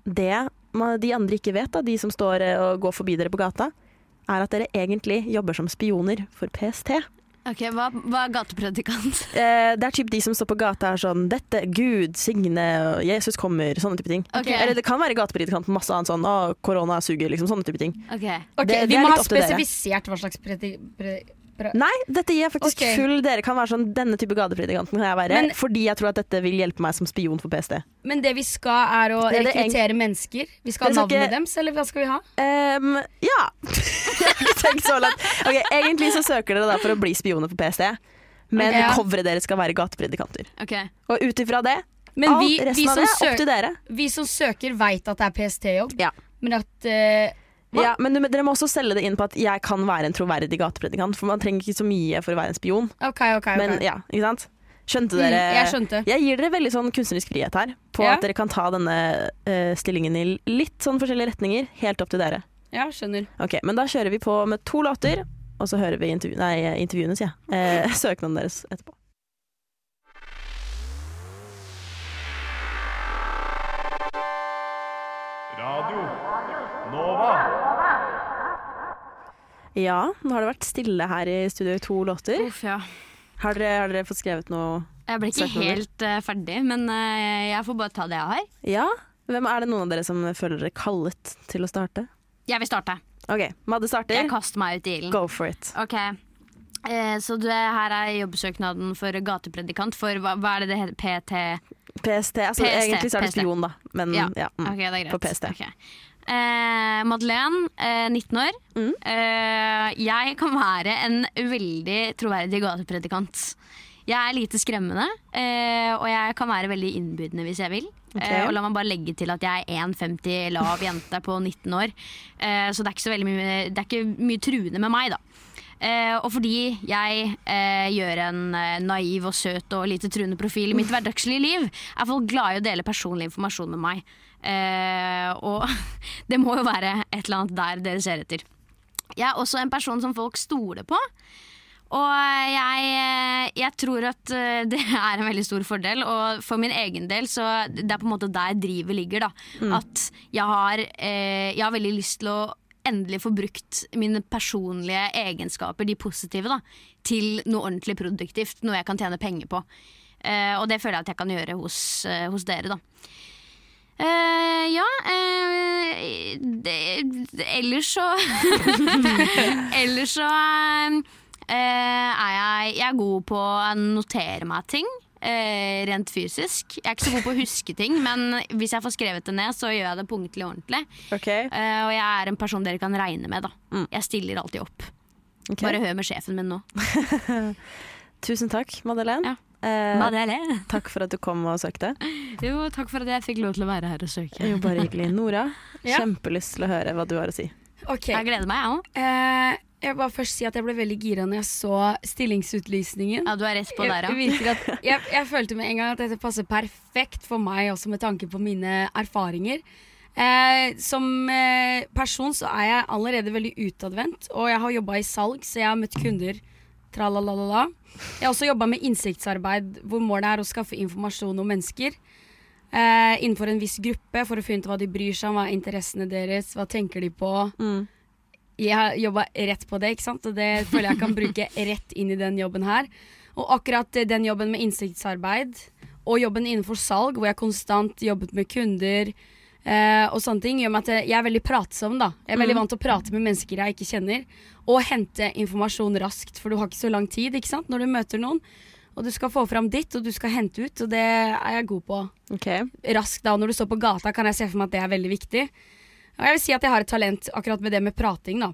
det de andre ikke vet, da, de som står eh, og går forbi dere på gata, er at dere egentlig jobber som spioner for PST. Ok, hva, hva er gatepredikant? Eh, det er typ de som står på gata er sånn 'Dette, Gud, signe, Jesus kommer', sånne type ting. Okay. Eller det kan være gatepredikant masse annet sånn 'Å, korona suger', liksom sånne type ting. Ok, Ok, Det- det Vi må ha dere. spesifisert hva slags predi... Pre, pre, Nei, dette gir jeg faktisk okay. full Dere kan være sånn 'Denne type gatepredikanten kan jeg være', Men- fordi jeg tror at dette vil hjelpe meg som spion for PST. Men det vi skal, er å Det er det rekruttere mennesker. Vi skal ha navnet deres, eller hva skal vi ha? Um, ja. tenkt så langt. Ok, Egentlig så søker dere da for å bli spioner for PST, men okay, Ja. coveret deres skal være gatepredikanter. Okay. Og ut ifra det, Men alt vi, resten vi, av det er opp til dere. vi som søker, veit at det er PST-jobb. Ja. Men at uh, Ja, men dere må også selge det inn på at jeg kan være en troverdig gatepredikant, for man trenger ikke så mye for å være en spion. OK, OK. ok. Men ja, ikke sant? Skjønte Mm, dere? jeg skjønte. Jeg gir dere veldig sånn kunstnerisk frihet her, på Ja. at dere kan ta denne uh, stillingen i litt sånn forskjellige retninger, helt opp til dere. Ja, skjønner. Ok, Men da kjører vi på med to låter, og så hører vi intervju nei, intervjuene, sier jeg. Eh, søknaden deres etterpå. Radio Nova. Ja, nå har det vært stille her i studio i to låter. Uff, ja. Har dere, har dere fått skrevet noe Jeg ble ikke Søknader. helt uh, ferdig, men uh, jeg får bare ta det jeg har. Ja? Hvem Er det noen av dere som føler dere kallet til å starte? Jeg vil starte. Ok, Madde starter. Jeg kaster meg ut i ilden. Go for it. Ok, eh, så det her er jobbsøknaden for gatepredikant for hva, hva er det det heter? PT? PST. Altså, PST, egentlig så er det PST. spion, da. Men ja. Ja. mm. okay, det er greit. På PST. Okay. Eh, Madeleine, eh, 19 år. Mm. Eh, jeg kan være en veldig troverdig gatepredikant. Jeg er lite skremmende, eh, og jeg kan være veldig innbydende hvis jeg vil. Ok. Eh, og la meg bare legge til at jeg er 1,50 lav jente på 19 år. Eh, så det er ikke så mye, det er ikke mye truende med meg, da. Eh, og fordi jeg gjør en naiv og søt og lite truende profil i mitt hverdagslige liv, er folk glad i å dele personlig informasjon med meg. Og det må jo være et eller annet der dere ser etter. Jeg er også en person som folk stoler på. Og jeg, eh, jeg tror at eh, det er en veldig stor fordel. Og for min egen del så det er på en måte der drivet ligger. da At jeg har, eh, jeg har veldig lyst til å endelig få brukt mine personlige egenskaper, de positive, da, til noe ordentlig produktivt. Noe jeg kan tjene penger på. Eh, og det føler jeg at jeg kan gjøre hos, eh, hos dere, da. Uh, ja uh, det, Ellers så Ellers så eh, er jeg, jeg er god på å notere meg ting. Uh, rent fysisk. Jeg er ikke så god på å huske ting, men hvis jeg får skrevet det ned, så gjør jeg det punktlig og ordentlig. Okay. Uh, og jeg er en person dere kan regne med. da Mm. Jeg stiller alltid opp. Okay. Bare hør med sjefen min nå. Tusen takk, Madeleine. Ja. Uh, Madeleine. takk for at du kom og søkte. Jo, takk for at jeg fikk lov til å være her og søke. Jo, bare hyggelig. Nora, Ja. kjempelyst til å høre hva du har å si. Okay. Jeg gleder meg, jeg òg. Jeg bare først si at jeg ble veldig gira når jeg så stillingsutlysningen. Ja, du er rett på der, ja. Jeg, jeg, jeg følte med en gang at dette passer perfekt for meg, også med tanke på mine erfaringer. Eh, som eh, person så er jeg allerede veldig utadvendt, og jeg har jobba i salg, så jeg har møtt kunder. Tralalala. Jeg har også jobba med innsiktsarbeid, hvor målet er å skaffe informasjon om mennesker. Eh, innenfor en viss gruppe, for å finne ut hva de bryr seg om, hva er interessene deres, hva tenker de på. Mm. Jeg har jobba rett på det, ikke sant? og det føler jeg kan bruke rett inn i den jobben her. Og akkurat eh, den jobben med innsiktsarbeid og jobben innenfor salg, hvor jeg konstant jobbet med kunder eh, og sånne ting, gjør meg at jeg er veldig pratsom. da. Jeg er veldig vant til å prate med mennesker jeg ikke kjenner, og hente informasjon raskt, for du har ikke så lang tid ikke sant? når du møter noen. Og du skal få fram ditt, og du skal hente ut, og det er jeg god på Ok, raskt da, når du står på gata, kan jeg se for meg at det er veldig viktig. Og jeg vil si at jeg har et talent akkurat med det med prating, da.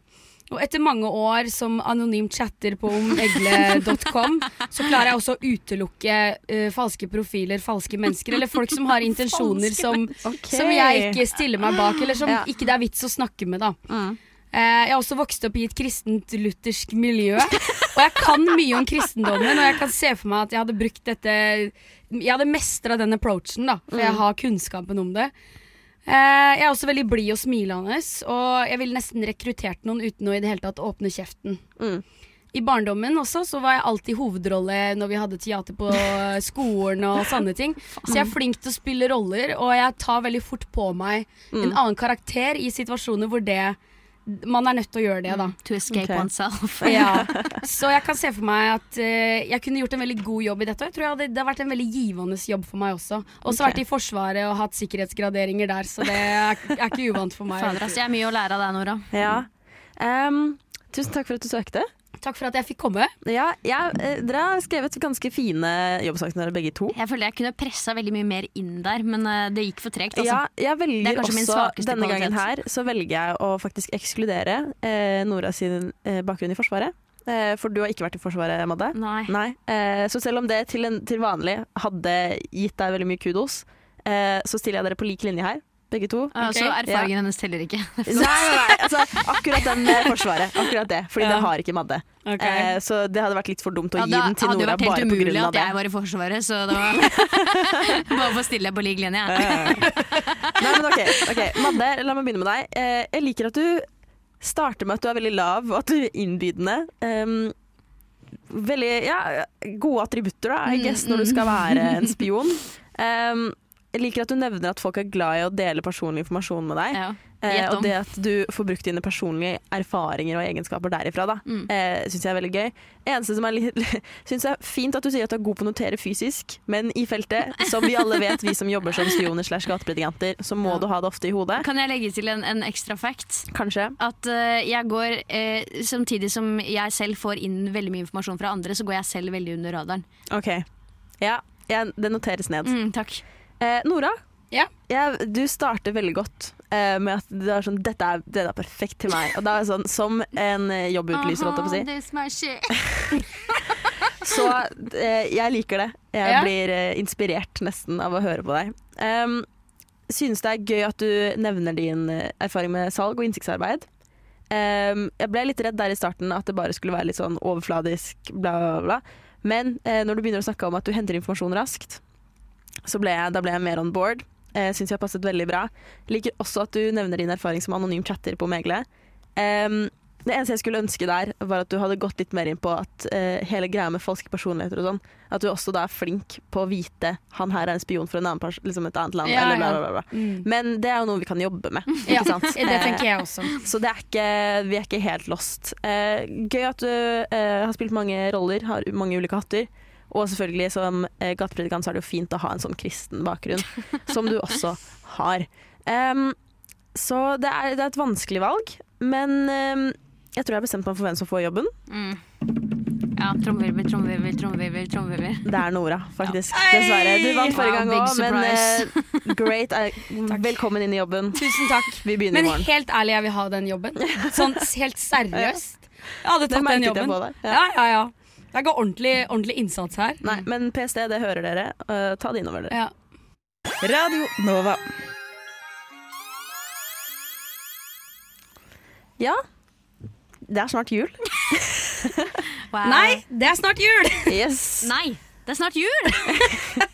Og etter mange år som anonym chatter på omegle.com, så klarer jeg også å utelukke uh, falske profiler, falske mennesker, eller folk som har intensjoner som, okay. som jeg ikke stiller meg bak, eller som Ja. ikke det er vits å snakke med, da. Mm. Jeg har også vokst opp i et kristent luthersk miljø. Og jeg kan mye om kristendommen, og jeg kan se for meg at jeg hadde brukt dette Jeg hadde mestra den approachen, da, for jeg har kunnskapen om det. Eh, jeg er også veldig blid og smilende, og jeg ville nesten rekruttert noen uten å i det hele tatt åpne kjeften. Mm. I barndommen også så var jeg alltid hovedrolle når vi hadde teater på skolen og sånne ting. Så jeg er flink til å spille roller, og jeg tar veldig fort på meg en annen karakter i situasjoner hvor det man er nødt til å gjøre det, da. To escape okay. oneself. Ja. Så jeg kan se for meg at uh, jeg kunne gjort en veldig god jobb i dette. Jeg tror jeg hadde, det har vært en veldig givende jobb for meg også. Også okay. vært i Forsvaret og hatt sikkerhetsgraderinger der, så det er, er ikke uvant for meg. Fader, altså, jeg har mye å lære av deg, Nora. Ja. Um, tusen takk for at du søkte. Takk for at jeg fikk komme. Ja, ja, eh, dere har skrevet ganske fine jobbsakene dere begge to. Jeg føler jeg kunne pressa veldig mye mer inn der, men eh, det gikk for tregt. Altså. Ja, jeg velger er også denne kvalitet. gangen her Så velger jeg å faktisk ekskludere eh, Nora sin eh, bakgrunn i Forsvaret. Eh, for du har ikke vært i Forsvaret, Madde. Nei. Nei. Eh, så selv om det til, en, til vanlig hadde gitt deg veldig mye kudos, eh, så stiller jeg dere på lik linje her, begge to. Okay. Så erfaringen hennes teller ikke. Nei, nei, nei. Altså, akkurat den Forsvaret. Akkurat det. Fordi Ja. det har ikke Madde. Eh, så det hadde vært litt for dumt å Ja, gi den til hadde jo Hadde vært helt umulig at jeg var i Forsvaret, så da var bare for å stille på lik linje. Nei, men ok, ok. Madde, la meg begynne med deg. Eh, jeg liker at du starter med at du er veldig lav, og at du er innbydende. Um, veldig ja, gode attributter, da, I guess, når du skal være en spion. Um, jeg liker at du nevner at folk er glad i å dele personlig informasjon med deg. Ja. Eh, og det at du får brukt dine personlige erfaringer og egenskaper derifra, da, Mm. eh, syns jeg er veldig gøy. Eneste som er litt Syns jeg er fint at du sier at du er god på å notere fysisk, men i feltet, som vi alle vet, vi som jobber som spioner slash gatepredikanter, så må Ja. du ha det ofte i hodet. Kan jeg legge til en, en ekstra fact? Kanskje. At uh, jeg går uh, Samtidig som jeg selv får inn veldig mye informasjon fra andre, så går jeg selv veldig under radaren. OK. Ja, jeg, det noteres ned. Mm, takk. Eh, Nora, Ja. jeg- du starter veldig godt eh, med at det er sånn, dette er, dette er perfekt til meg. Og da er sånn, Som en eh, jobbutlyser, holdt jeg på å si. Så eh, jeg liker det. Jeg Ja. blir eh, inspirert nesten av å høre på deg. Um, synes det er gøy at du nevner din eh, erfaring med salg og innsiktsarbeid. Um, jeg ble litt redd der i starten at det bare skulle være litt sånn overfladisk, bla, bla, bla. Men eh, når du begynner å snakke om at du henter informasjon raskt, ble jeg, da ble jeg mer on board. Eh, Syns vi har passet veldig bra. Liker også at du nevner din erfaring som anonym chatter på Megle. Um, det eneste jeg skulle ønske der, var at du hadde gått litt mer inn på at eh, hele greia med falske personligheter og sånn, at du også da er flink på å vite han her er en spion for en annen liksom et annet land, Ja, eller bla, bla, bla. Mm. Men det er jo noe vi kan jobbe med, Ja, ikke sant? det tenker jeg også. Eh, Så det er ikke, vi er ikke helt lost. Eh, gøy at du eh, har spilt mange roller, har mange ulike hatter. Og selvfølgelig som eh, gatepredikant så er det jo fint å ha en sånn kristen bakgrunn, som du også har. Um, så det er, det er et vanskelig valg, men um, jeg tror jeg har bestemt meg for hvem som får jobben. Mm. Ja, trommevirvel, trommevirvel, trommevirvel, trommevirvel. Det er Nora, faktisk. Ja. Dessverre. Du vant forrige gang big òg, men uh, great. Uh, velkommen inn i jobben. Tusen takk. Vi begynner Men i morgen. Men helt ærlig, jeg vil ha den jobben. Sånn helt seriøst. Jeg hadde tatt den jobben. Ja. Ja, ja, ja. Det er ikke ordentlig, ordentlig innsats her. Nei, men PST, det hører dere. Uh, ta det innover dere. Ja. Radio Nova. Ja, det er snart jul. Wow. Nei, det er snart jul! Yes. Nei, det er snart jul!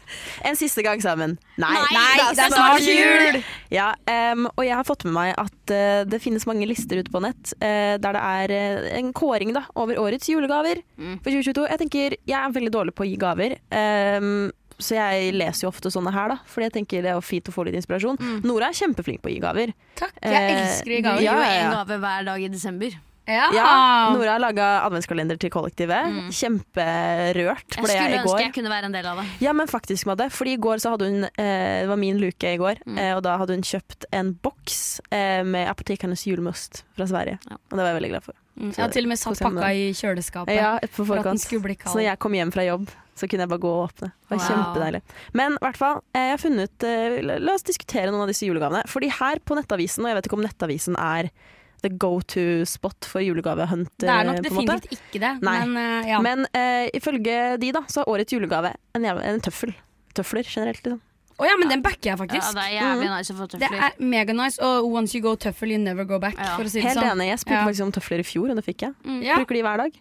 En siste gang sammen. Nei, Nei, det er snart jul! Ja, um, og jeg har fått med meg at uh, det finnes mange lister ute på nett uh, der det er uh, en kåring da, over årets julegaver Mm. for 2022. Jeg tenker, jeg er veldig dårlig på å gi gaver, Um, så jeg leser jo ofte sånne her, da, fordi jeg tenker det er fint å få litt inspirasjon. Nora er kjempeflink på å gi gaver. Takk. Jeg elsker å gi gaver. gir Ja, jo ja, en én gave hver dag i desember. Ja. Ja, Nora har laga adventskalender til kollektivet. Mm. Kjemperørt Jeg ble jeg skulle i ønske går. jeg kunne være en del av det. Ja, men faktisk, Madde. Fordi i går så hadde hun eh, Det var min luke i går, Mm. eh, og da hadde hun kjøpt en boks eh, med apotekernes julemost fra Sverige. Ja. Og det var jeg veldig glad for. Mm, Jeg har til og med satt pakka i kjøleskapet Ja, for at den skulle bli Så når jeg kom hjem fra jobb, så kunne jeg bare gå og åpne. Det var Wow. kjempedeilig. Men i hvert fall, eh, jeg har funnet eh, La oss diskutere noen av disse julegavene. Fordi her på Nettavisen, og jeg vet ikke om Nettavisen er the go to spot for julegavehunt, Det er nok definitivt måte. ikke det, Nei. men eh, ja. Men uh, ifølge de, da, så er årets julegave en, jævla- en tøffel. Tøfler generelt, liksom. Å ja, men den backer jeg Ja, faktisk. det er jævlig nice å få det er mega nice, og once you go tøffel, you never go back. Ja. For å si det Helt sånn. enig. Jeg spurte Ja. faktisk om tøfler i fjor, og det fikk jeg. Mm. Ja, Bruker de hver dag.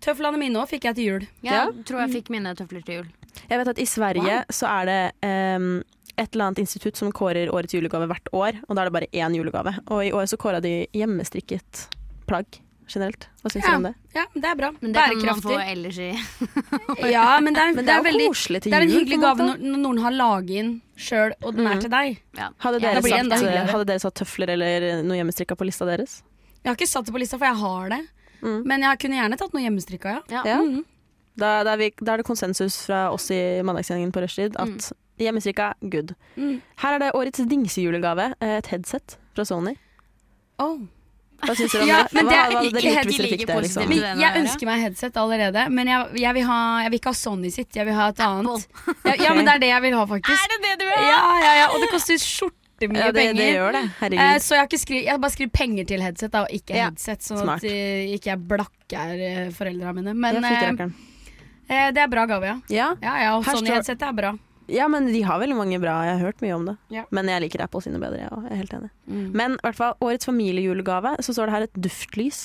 Tøflene mine òg fikk jeg til jul. Jeg tror jeg fikk mine tøfler til jul. Jeg vet at i Sverige så er det em, et eller annet institutt som kårer årets julegave hvert år, og da er det bare én julegave. Og i år så kåra de hjemmestrikket plagg generelt. Hva syns Ja. du om det? Ja, det er bra. Men det kan man få ellers i Ja, men det er, Men det er, veldig koselig til Det er en hyggelig gave når, når noen har laget inn sjøl, og den Mm. er til deg. Hadde dere, ja, satt, enda hadde dere satt tøfler eller noe hjemmestrikka på lista deres? Jeg har ikke satt det på lista, for jeg har det. Mm. Men jeg kunne gjerne tatt noe hjemmestrikka, ja. Ja. Mm. Mhm. Da, da, er vi, da er det konsensus fra oss i Mandagssendingen på Rushtid at hjemmestrikka, good. Mm. Her er det årets dingsejulegave, eh, et headset fra Sony. Oh. Hva syns dere om Ja, det? Hva, det hva det ikke hvis dere fikk det? Liksom? Men jeg ønsker meg headset allerede, men jeg, jeg, vil ha, jeg vil ikke ha Sony sitt. Jeg vil ha et annet. Ja, ja, men det er det jeg vil ha, faktisk. Er det det du vil ha? Ja, ja, ja, Og det koster skjortemye Ja, det, penger. det gjør det. Eh, Herregud. så jeg har, ikke skri jeg har bare skrevet penger til headset, da, og ikke Ja, headset. Sånn smart. at uh, ikke jeg blakker uh, foreldrene mine. Men uh, eh, eh, det er bra gave, ja. ja. Ja, ja, og Sony headset er bra. Ja, men de har veldig mange bra. Jeg har hørt mye om det. Ja. Men jeg liker Apple sine bedre. Jeg er helt enig. Mm. Men i hvert fall, årets familiejulegave, så står det her et duftlys.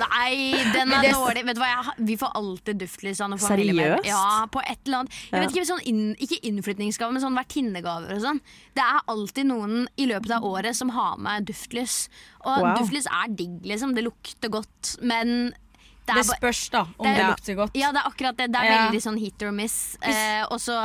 Nei, den er dårlig. Vet du hva, jeg, Vi får alltid duftlys av noen. Seriøst? Ja, på et eller annet. Jeg vet ikke, sånn inn, ikke innflytningsgave, men sånn vertinnegaver og sånn. Det er alltid noen i løpet av året som har med duftlys. Og Wow. duftlys er digg, liksom. Det lukter godt, men det Det er spørs, da, om Det- det lukter godt. ja, det er akkurat det. Det er Ja. veldig sånn hit or miss. Eh, og så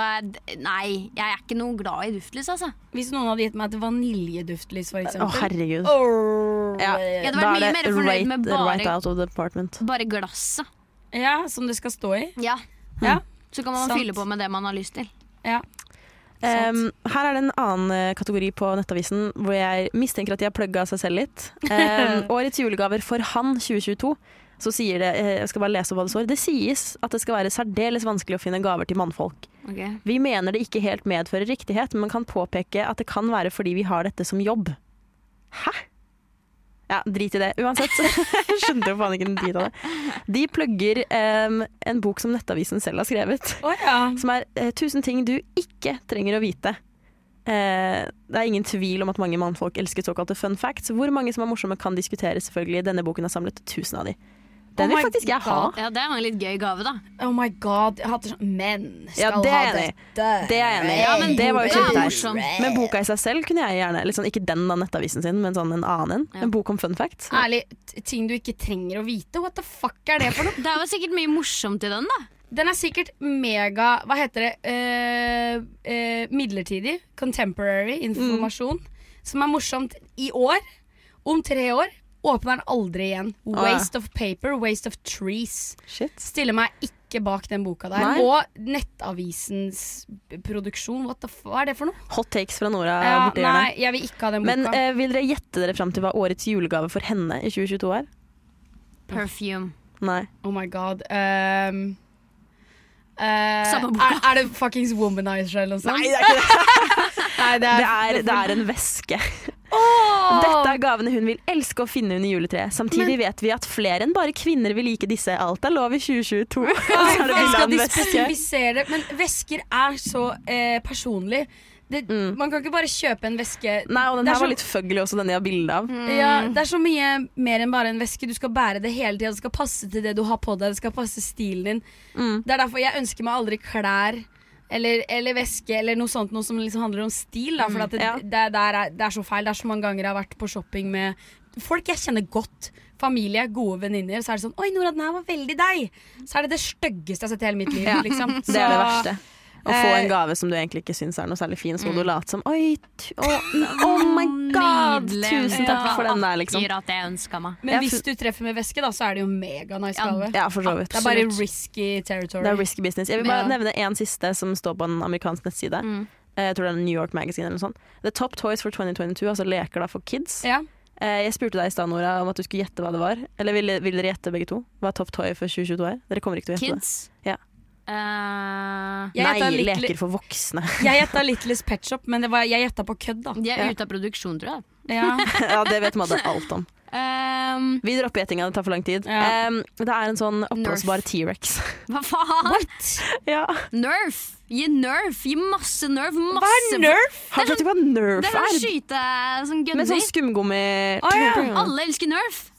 Nei, jeg er ikke noe glad i duftlys, altså. Hvis noen hadde gitt meg et vaniljeduftlys, for eksempel. Å, oh, herregud. Oh. Ja. Jeg hadde vært mye mer fornøyd med bare, right out of the bare glasset. ja, som det skal stå i. Ja. Ja. Så kan man Sant. fylle på med det man har lyst til. ja. Um, her er det en annen eh, kategori på Nettavisen hvor jeg mistenker at de har plugga seg selv litt. Um, årets julegaver for han 2022. Så sier det, eh, jeg skal bare lese hva det står. Det sies at det skal være særdeles vanskelig å finne gaver til mannfolk. Okay. Vi mener det ikke helt medfører riktighet, men kan påpeke at det kan være fordi vi har dette som jobb. Hæ? Ja, drit i det. Uansett, jeg skjønte jo faen ikke en drit av det. De plugger um, en bok som Nettavisen selv har skrevet, Oh, ja. som er eh, 'Tusen ting du ikke trenger å vite'. Eh, det er ingen tvil om at mange mannfolk elsker såkalte fun facts. Hvor mange som er morsomme kan diskuteres, selvfølgelig. Denne boken har samlet tusen av de. Den Oh vil faktisk jeg ha. Ja, det er en litt gøy gave, da. Oh my god, jeg hater sånn Menn skal Ja, det ha dette. Det er jeg enig i. Ja, men det var jo kjempeteit. Men boka i seg selv kunne jeg gjerne sånn, Ikke den da, nettavisen sin, men sånn en annen en. Ja. En bok om fun facts. Ærlig, ting du ikke trenger å vite. What the fuck er det for noe? Det er jo sikkert mye morsomt i den, da. Den er sikkert mega Hva heter det? Uh, uh, midlertidig. Contemporary informasjon. Som er morsomt i år. Om tre år åpner den aldri igjen. ja. Waste of paper, waste of trees. Shit. Stiller meg ikke bak den boka der. Nei. Og Nettavisens produksjon. What the f Hva er det for noe? Hot takes fra Nora Ja, borti hjørnet. jeg vil ikke ha den boka. Men eh, vil dere gjette dere fram til hva årets julegave for henne i 2022 er? Perfume. Nei. oh my god. Um, uh, Samme boka. Er, er det fuckings Womanizer eller noe sånt? Nei, det er ikke det. Nei, det Det er, det er en veske. Dette er gavene hun vil elske å finne under juletreet. Samtidig vet vi at flere enn bare kvinner vil like disse. Alt er lov i 2022. Og så er det Hvorfor bilde av skal en de veske. spesifisere det? Men vesker er så eh, personlig. Det, Man kan ikke bare kjøpe en veske. Mm. Nei, og den her så, var litt fugly også, den jeg har bilde av. Ja, det er så mye mer enn bare en veske. Du skal bære det hele tida. Det skal passe til det du har på deg. Det skal passe stilen din. Mm. Det er derfor jeg ønsker meg aldri klær eller, eller veske eller noe sånt Noe som liksom handler om stil. Da, for at det, det, det, er, det er så feil. Det er så mange ganger jeg har vært på shopping med folk jeg kjenner godt. Familie, gode venninner. Så er det sånn Oi, Nora, den her var veldig deg. Så er det det styggeste jeg har sett i hele mitt liv. Liksom. Så, Det er det verste. Å få Eh, en gave som du egentlig ikke syns er noe særlig fin, så må du late som Oi, oh, oh my god! Tusen takk for den der, liksom. Akkurat det jeg ønska meg. Men hvis du treffer med veske, da, så er det jo mega nice gave. Ja, for så vidt. Det er bare risky territory. Det er risky business. Jeg vil bare nevne en siste som står på en amerikansk nettside. Mm. Eh, Jeg tror det er New York Magazine eller noe sånt. The Top Toys for 2022, altså leker da for kids. Ja. Eh, Jeg spurte deg i stad, Nora, om at du skulle gjette hva det var. Eller vil, vil dere gjette begge to? Hva Top Toy for 2022 er? Dere kommer ikke til å gjette Kids. Ja. Eh, gjetta Nei, leker for voksne. Jeg gjetta Littles Pet Shop, men det var, jeg gjetta på kødd, da. de er Ja. ute av produksjon, tror jeg. Ja. ja, det vet Madde alt om. Um, Vi dropper gjettinga, det tar for lang tid. Ja. Um, det er en sånn oppblåsbar T-rex. hva faen? ja. Nerf! Gi nerf! Gi masse nerf! Masse Nerf? Har du vet hva Nerf Det er å er? skyte sånn Med sånn skumgummi Oh, ja. Alle elsker nerf!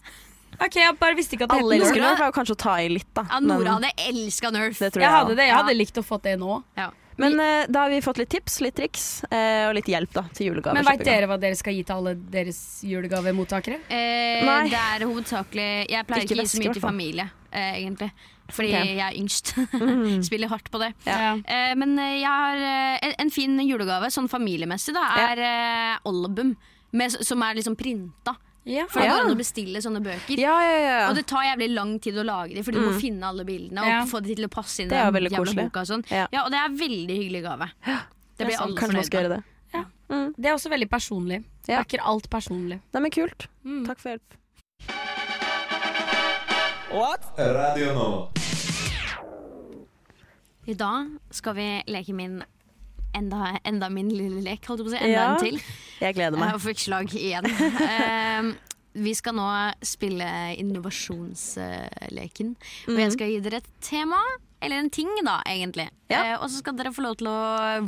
Ok, Jeg bare visste ikke at det Alle elsker. Nerf, er kanskje å ta i litt, da. Ja, Nora hadde elska nerf. det tror Jeg jeg, hadde det, jeg Ja. hadde likt å få det nå. Ja. Men uh, da har vi fått litt tips, litt triks uh, og litt hjelp da, til julegave. Men veit dere hva dere skal gi til alle deres julegavemottakere? Eh, Nei. det er hovedsakelig Jeg pleier Ikke å gi så mye til familie, uh, egentlig. Fordi okay. jeg er yngst. Mm. Spiller hardt på det. Ja. Eh, men jeg har en, en fin julegave, sånn familiemessig, da, er album. Med, som er liksom printa. Ja. For det går an å bestille sånne bøker. Ja, ja, ja. Og det tar jævlig lang tid å lage dem, for du må finne alle bildene og Ja. få det til å passe inn i Det er den veldig jævla koselig. boka. Og, sånn. Ja. ja, og det er en veldig hyggelig gave. Det blir alle Kanskje man fornøyd skal med. gjøre det. Det er også veldig personlig. Ja. Ikke alt personlig. Nei, men kult. Mm. Takk for hjelp. Radio nå. I dag skal vi leke min enda, enda min lille lek, holdt jeg på å si. Enda Ja. en til. Jeg gleder meg. Jeg fikk slag igjen. Ehm, vi skal nå spille innovasjonsleken. Og jeg skal gi dere et tema, eller en ting, da, egentlig. Ja. Eh, og så skal dere få lov til å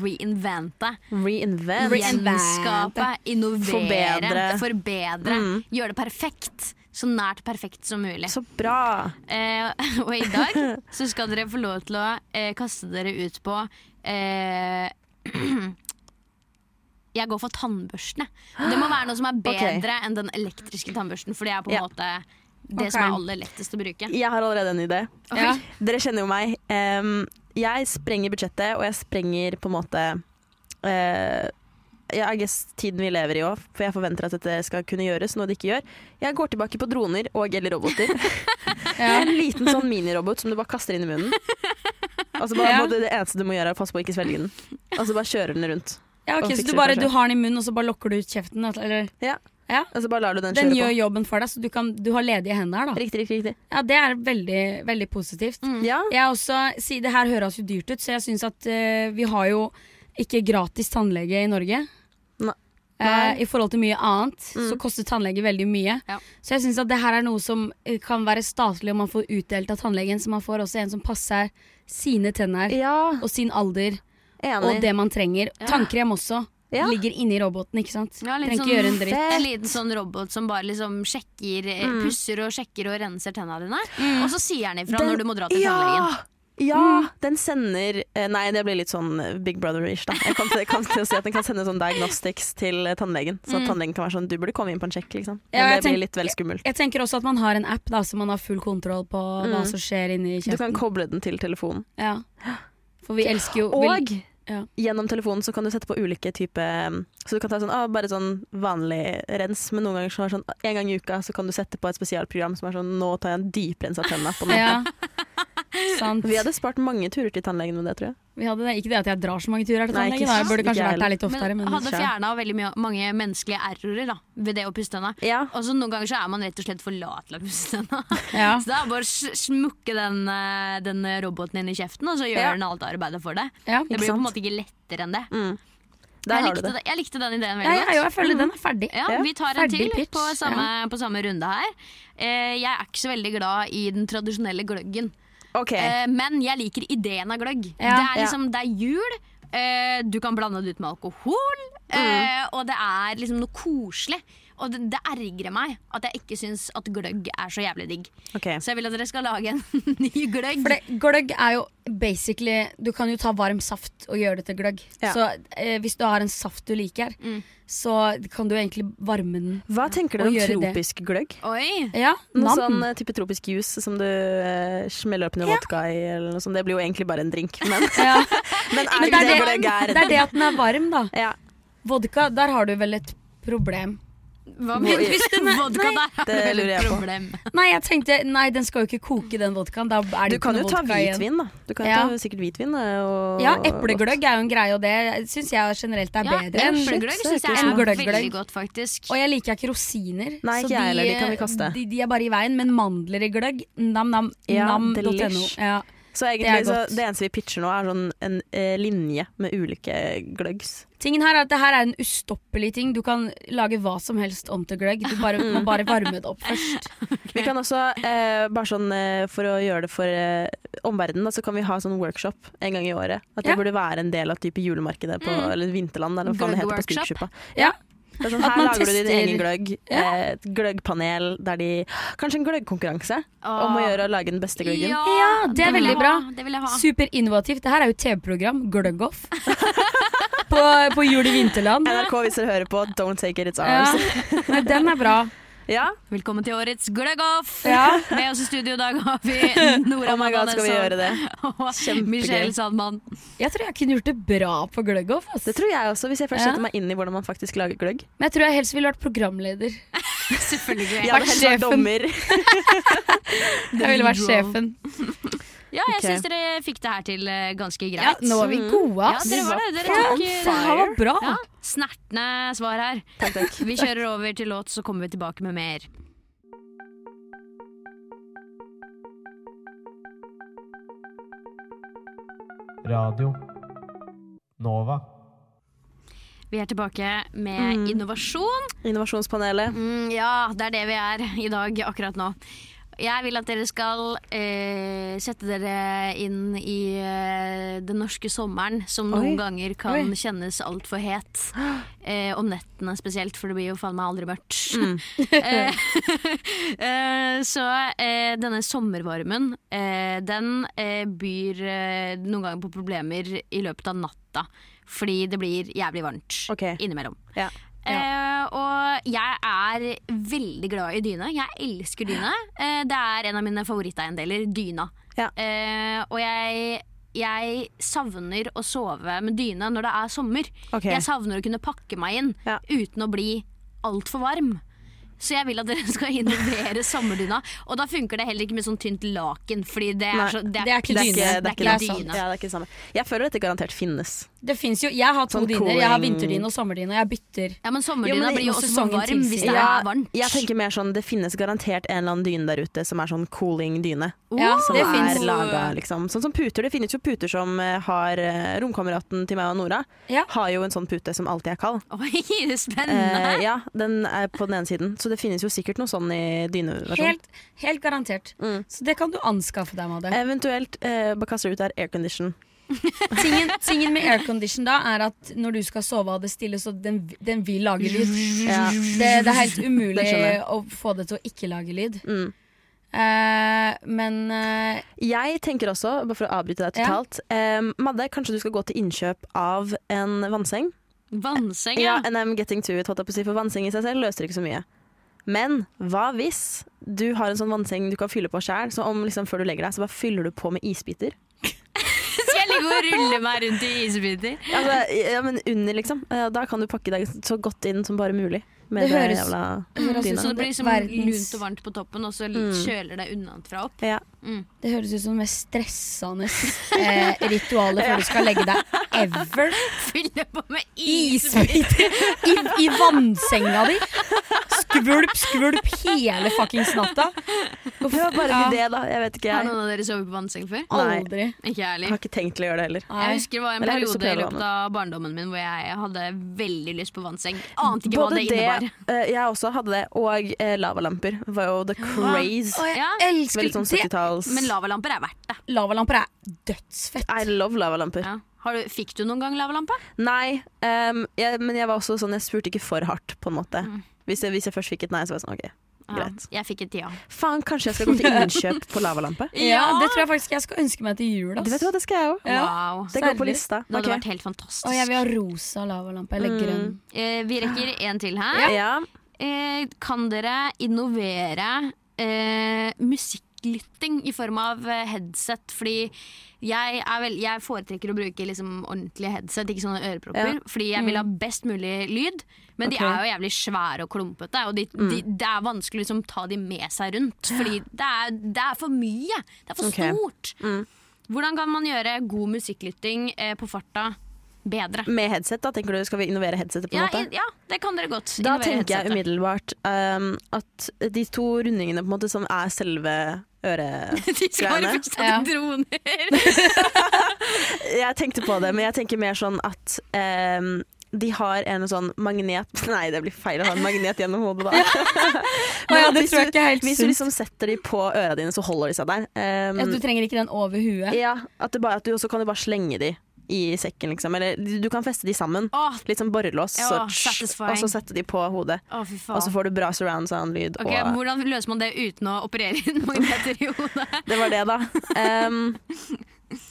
reinvente. Reinvent. Gjenskape, innovere, Forbedre. forbedre. Mm. Gjøre det perfekt. Så nært perfekt som mulig. Så bra. Eh, og i dag så skal dere få lov til å eh, kaste dere ut på eh, Jeg går for tannbørsten. jeg. Det må være noe som er bedre enn den elektriske tannbørsten, for det er på en Ja. måte det Ok. som er aller lettest å bruke. Jeg har allerede en idé. Ja. Dere kjenner jo meg. Em, jeg sprenger budsjettet, og jeg sprenger på en måte eh, ja, I guess tiden vi lever i òg, for jeg forventer at dette skal kunne gjøres, noe det ikke gjør. Jeg går tilbake på droner og eller roboter. En liten sånn minirobot som du bare kaster inn i munnen. Altså bare, Ja. Det eneste du må gjøre, er å passe på å ikke svelge den. Og så bare kjører den rundt. Ja, ok, Så du bare du har den i munnen, og så bare lokker du ut kjeften? Eller? Og så bare lar du den Den kjøre gjør jobben for deg, så du, kan, du har ledige hender her, da. Riktig, riktig. riktig. Ja, Det er veldig, veldig positivt. Ja. Jeg også, si, det her høres jo dyrt ut, så jeg syns at uh, vi har jo ikke gratis tannlege i Norge. Eh, I forhold til mye annet Mm. så koster tannlege veldig mye. Ja. Så jeg syns at det her er noe som eh, kan være statlig om man får utdelt av tannlegen, så man får også en som passer sine tenner ja, og sin alder enig. og det man trenger. Ja. Tannkrem også. Ja. ligger inni roboten, ikke sant. Ja, litt Trenger sånn ikke gjøre en dritt. En liten sånn robot som bare liksom sjekker, eh, Mm. pusser og sjekker og renser tenna dine. Mm. Og så sier han ifra Den- når du må dra til tannlegen. Ja! mm. den sender eh, Nei, det blir litt sånn Big Brother-ish, da. Jeg kan, jeg kan til å si at Den kan sende sånn diagnostics til eh, tannlegen. Så at tannlegen kan være sånn Du burde komme inn på en sjekk, liksom. Men Ja, jeg det blir litt vel skummelt. Jeg tenker også at man har en app da, så man har full kontroll på hva Mm. som skjer inni Du kan koble den til telefonen. Ja. For vi elsker jo Og ja. gjennom telefonen så kan du sette på ulike typer Så du kan ta sånn, ah, bare sånn vanlig rens, men noen ganger så sånn en gang i uka så kan du sette på et spesialprogram som er sånn Nå tar jeg en dyprens av tenna på natta. ja. Sant. Vi hadde spart mange turer til tannlegen med det, tror jeg. Vi hadde det. Ikke det at jeg drar så mange turer til tannlegen. da. Jeg burde kanskje vært der litt oftere. Men Men hadde fjerna veldig mye, mange menneskelige errorer da, ved det å pusse tenna. Ja. Og så noen ganger så er man rett og slett for lat til å pusse tenna. ja. Så det er bare å smukke den, eh, den roboten inn i kjeften, og så gjør Ja. den alt arbeidet for deg. Ja. Det blir blir på en måte ikke lettere enn det. Mm. Jeg likte, det. jeg likte den ideen veldig veldig ja, godt. jo, jeg føler den er ferdig. Ja, Ja. Vi tar en til på samme, på samme runde her. Eh, jeg er ikke så veldig glad i den tradisjonelle gløggen. OK. Eh, men jeg liker ideen av gløgg. Ja. det, er liksom, det er jul, eh, du kan blande det ut med alkohol, eh, og det er liksom noe koselig. Og det, det ergrer meg at jeg ikke syns at gløgg er så jævlig digg. Okay. Så jeg vil at dere skal lage en ny gløgg. For det, gløgg er jo basically Du kan jo ta varm saft og gjøre det til gløgg. Ja. Så eh, hvis du har en saft du liker, Mm. så kan du egentlig varme den. Hva tenker du om tropisk det. tropisk gløgg? Oi! Ja, Noe sånn eh, type tropisk juice som du eh, smeller opp noe vodka i. Eller noe sånt. Det blir jo egentlig bare en drink, men, Ja. men er Men det, det det er gløgg det, er? det er det at den er varm, da. Ja, Vodka, der har du vel et problem. Hva med? Hvis den er- Vodka nei, der det lurer et jeg på. problem. Nei, jeg tenkte Nei, den skal jo ikke koke, den vodkaen. Da er Du det du kan jo ta hvitvin, da. Du kan jo Ja. ta sikkert hvitvin. eh, Og, Ja, eplegløgg er jo en greie, og det syns jeg generelt er Ja, bedre enn Eplegløgg syns jeg er gløgg-gløgg. veldig godt, faktisk. Og jeg liker ikke rosiner. Nei, så ikke jeg heller, de kan vi kaste. De, de er bare i veien, men mandler i gløgg, nam-nam, Ja, nam.no. Ja. Så egentlig det, så det eneste vi pitcher nå, er sånn en eh, linje med ulike gløggs. Tingen her er at det her er en ustoppelig ting. Du kan lage hva som helst om til gløgg. Du bare, må bare varme det opp først. Vi kan også, eh, bare sånn eh, for å gjøre det for eh, omverdenen, så kan vi ha sånn workshop en gang i året. At det Ja. burde være en del av type julemarkedet på Mm. eller Vinterland, eller hva faen det heter på Gløgg-workshop. Ja. Det er sånn, her man lager du din egen gløgg. Ja. Eh, et gløggpanel der de Kanskje en gløggkonkurranse om å gjøre å lage den beste gløggen. Ja, det er veldig bra. Det. Superinnovativt. Det her er jo TV-program. Gløggoff. på, på Jul i Vinterland. NRK, hvis dere hører på, don't take it, it's Ja. ours. Nei, den er bra. Ja, Velkommen til årets gløggoff! Ja. Med oss i studio i dag har vi Nora oh god, skal vi gjøre det? og Michelle Sandmann. Jeg tror jeg kunne gjort det bra på gløggoff. Altså. Det tror jeg også, hvis jeg først Ja. setter meg inn i hvordan man faktisk lager gløgg. Men jeg tror jeg helst ville vært programleder. Selvfølgelig. Jeg hadde helst vært dommer. Jeg ville vært sjefen. Ja, jeg okay. syns dere fikk det her til ganske ganske Ja, greit. nå var vi gode, Ja, dere var det. Dere tok Det her var bra. ja, snertne svar her. Takk, takk. Vi kjører over til låt, så kommer vi tilbake med mer. Radio Nova. Vi er tilbake med Mm. innovasjon. Innovasjonspanelet. Mm, ja, det er det vi er i dag akkurat nå. Jeg vil at dere skal eh, sette dere inn i eh, den norske sommeren, som noen ganger kan Oi. kjennes altfor het. Eh, om nettene spesielt, for det blir jo faen meg aldri mørkt. Mm. Eh, eh, så eh, denne sommervarmen, eh, den byr noen ganger på problemer i løpet av natta. Fordi det blir jævlig varmt okay. innimellom. Ja. Eh, og jeg er veldig glad i dyne. Jeg elsker dyne. Uh, det er en av mine favoritteiendeler, dyna. Ja. Uh, og jeg, jeg savner å sove med dyne når det er sommer. Okay. Jeg savner å kunne pakke meg inn Ja. uten å bli altfor varm. Så jeg vil at dere skal involvere sommerdyna. Og da funker det heller ikke med sånn tynt laken, Fordi det er, så, det er, det er ikke Det er ikke, det er ikke, det dyne. Ja, det er ikke det samme. Jeg føler dette garantert finnes. Det fins jo, Jeg har to Sånn dyner. Jeg har vinterdyne og sommerdyne. Og jeg bytter. Ja, men Jo, sommerdyna men blir jo også varm hvis det Ja, er varmt. Jeg tenker mer sånn, Det finnes garantert en eller annen dyne der ute som er sånn cooling dyne. Ja, Som det er laga, liksom. Sånn som puter. Det finnes jo puter som eh, har eh, Romkameraten til meg og Nora Ja. har jo en sånn pute som alltid er kald. Oi, spennende! Eh, ja, den er på den ene siden. Så det finnes jo sikkert noe sånn i dyneversjon. Helt, helt garantert. Mm. Så det kan du anskaffe deg, Madde. Eventuelt eh, bare kaster ut der aircondition. Tingen, tingen med aircondition da er at når du skal sove av det stille, så den, den vil lage lyd. Ja. Det, det er helt umulig å få det til å ikke lage lyd. Mm. Uh, men uh, Jeg tenker også, bare for å avbryte deg Ja. totalt eh, Madde, kanskje du skal gå til innkjøp av en vannseng? Vannseng, Ja, ja. and I'm getting to it, holdt jeg på å si, for vannseng i seg selv løser ikke så mye. Men hva hvis du har en sånn vannseng du kan fylle på sjæl, så om liksom før du legger deg, så bare fyller du på med isbiter? Skal jeg ligge og rulle meg rundt i isbiter? Altså, ja, men under, liksom. Eh, Da kan du pakke deg så godt inn som bare mulig. Med Det det, høres- jævla det høres ut dyna. Så det blir liksom Verdens- lunt og varmt på toppen, og så Mm. kjøler det unnafra opp. Ja. det høres ut som det mest stressende eh, ritualet før du skal legge deg ever. Fylle på med isbiter! I, i vannsenga di. Skvulp, skvulp hele fuckings natta. Det var bare en idé, da. Jeg vet ikke, Har noen av dere sovet på vannseng før? Aldri. Ikke jeg Jeg heller. har ikke tenkt til å gjøre det heller. Nei. Jeg husker det var en jeg periode i løpet av barndommen min hvor jeg hadde veldig lyst på vannseng. Ante ikke Både hva det, innebar. Eh, jeg også hadde det, og eh, lavalamper var jo the craze. Og jeg Ja, elsker Veldig sånn det. 70-talls Men lavalamper er verdt det. Lavalamper er dødsfett. I love lavalamper. Ja. Har du, fikk du noen gang lavalampe? Nei, ehm, jeg, men jeg var også sånn, jeg spurte ikke for hardt, på en måte. Mm. Hvis, jeg, hvis jeg først fikk et nei, så var jeg sånn OK, Ja, greit. jeg fikk et ja. Faen, kanskje jeg skal gå til innkjøp på lavalampe? Ja, Det tror jeg faktisk jeg skal ønske meg til jul. Du vet hva, det skal jeg òg. Wow. Det går på lista. Det hadde okay. vært helt fantastisk. Og jeg vil ha rosa lavalampe. Legger Mm. en Eh, vi rekker en til her. Ja. Eh, kan dere innovere eh, musikklytting i form av eh, headset? Fordi jeg, er vel, jeg foretrekker å bruke liksom ordentlige headset, ikke sånne ørepropper. Ja. Fordi jeg vil ha best mulig lyd. Men okay. de er jo jævlig svære og klumpete, og de, de, det er vanskelig å liksom, ta de med seg rundt. Fordi det er, det er for mye. Det er for okay. stort. Mm. Hvordan kan man gjøre god musikklytting eh, på farta bedre? Med headset, da tenker du skal vi innovere headsetet på en Ja, måte? ja, det kan dere godt. Da Innovere tenker jeg umiddelbart um, at de to rundingene på en måte som er selve øregreiene De skal være først Ja. droner. Jeg tenkte på det, men jeg tenker mer sånn at ehm, de har en sånn magnet Nei, det blir feil å ha en magnet gjennom hodet, da. Men ja, det tror jeg ikke er helt Hvis du liksom setter de på øra dine, så holder de seg der. Um, Ja, du trenger ikke den over huet. ja, at, bare, at du også kan du bare slenge de i sekken, liksom. Eller du kan feste de sammen. Åh, Litt som borrelås. Ja, så og så sette de på hodet. Åh. Og så får du bra surround sound-lyd. Okay, og Hvordan løser man det uten å operere inn magneter i hodet? det var det, da. Um,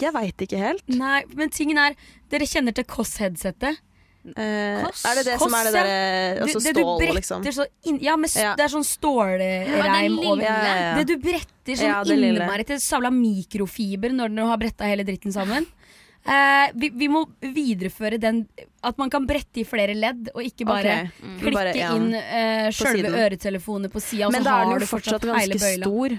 jeg veit ikke helt. Nei, men tingen er Dere kjenner til Koss-headsetet. Eh, Koss? er det det Koss, som er det ja. derre Altså det du stål, bretter liksom? så inn, Ja, med, Ja. det er sånn stålreim over. Ja, ja, ja. Det du bretter sånn Ja, innmari til savla mikrofiber når du har bretta hele dritten sammen. Uh, vi, vi må videreføre den At man kan brette i flere ledd, og ikke bare okay. Mm. klikke bare inn uh, sjølve øretelefonene på sida, og Men så da er har den du jo fortsatt fortsatt hele ganske bøyla. stor.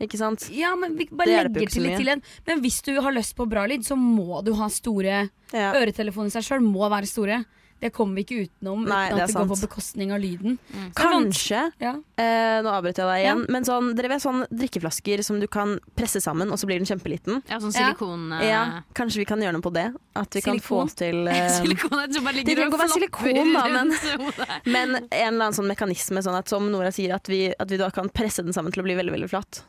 Ikke sant? Ja, men vi bare Det legger til litt til en. Men hvis du har lyst på bra lyd, så må du ha store Ja. Øretelefoner i seg sjøl må være store. Det kommer vi ikke utenom Nei, uten det er at det går sant. på bekostning av lyden. Kanskje Ja. eh, Nå avbryter jeg deg igjen. Ja. Men sånn, dere vet sånn drikkeflasker som du kan presse sammen, og så blir den kjempeliten? Ja, sånn silikon... Ja, kanskje vi kan gjøre noe på det? At vi kan få til eh, Silikon som bare Det ligger det kan og være silikon, da, men- rundt hodet. Men en eller annen sånn mekanisme, sånn at som Nora sier, at vi, at vi da kan presse den sammen til å bli veldig veldig flatt.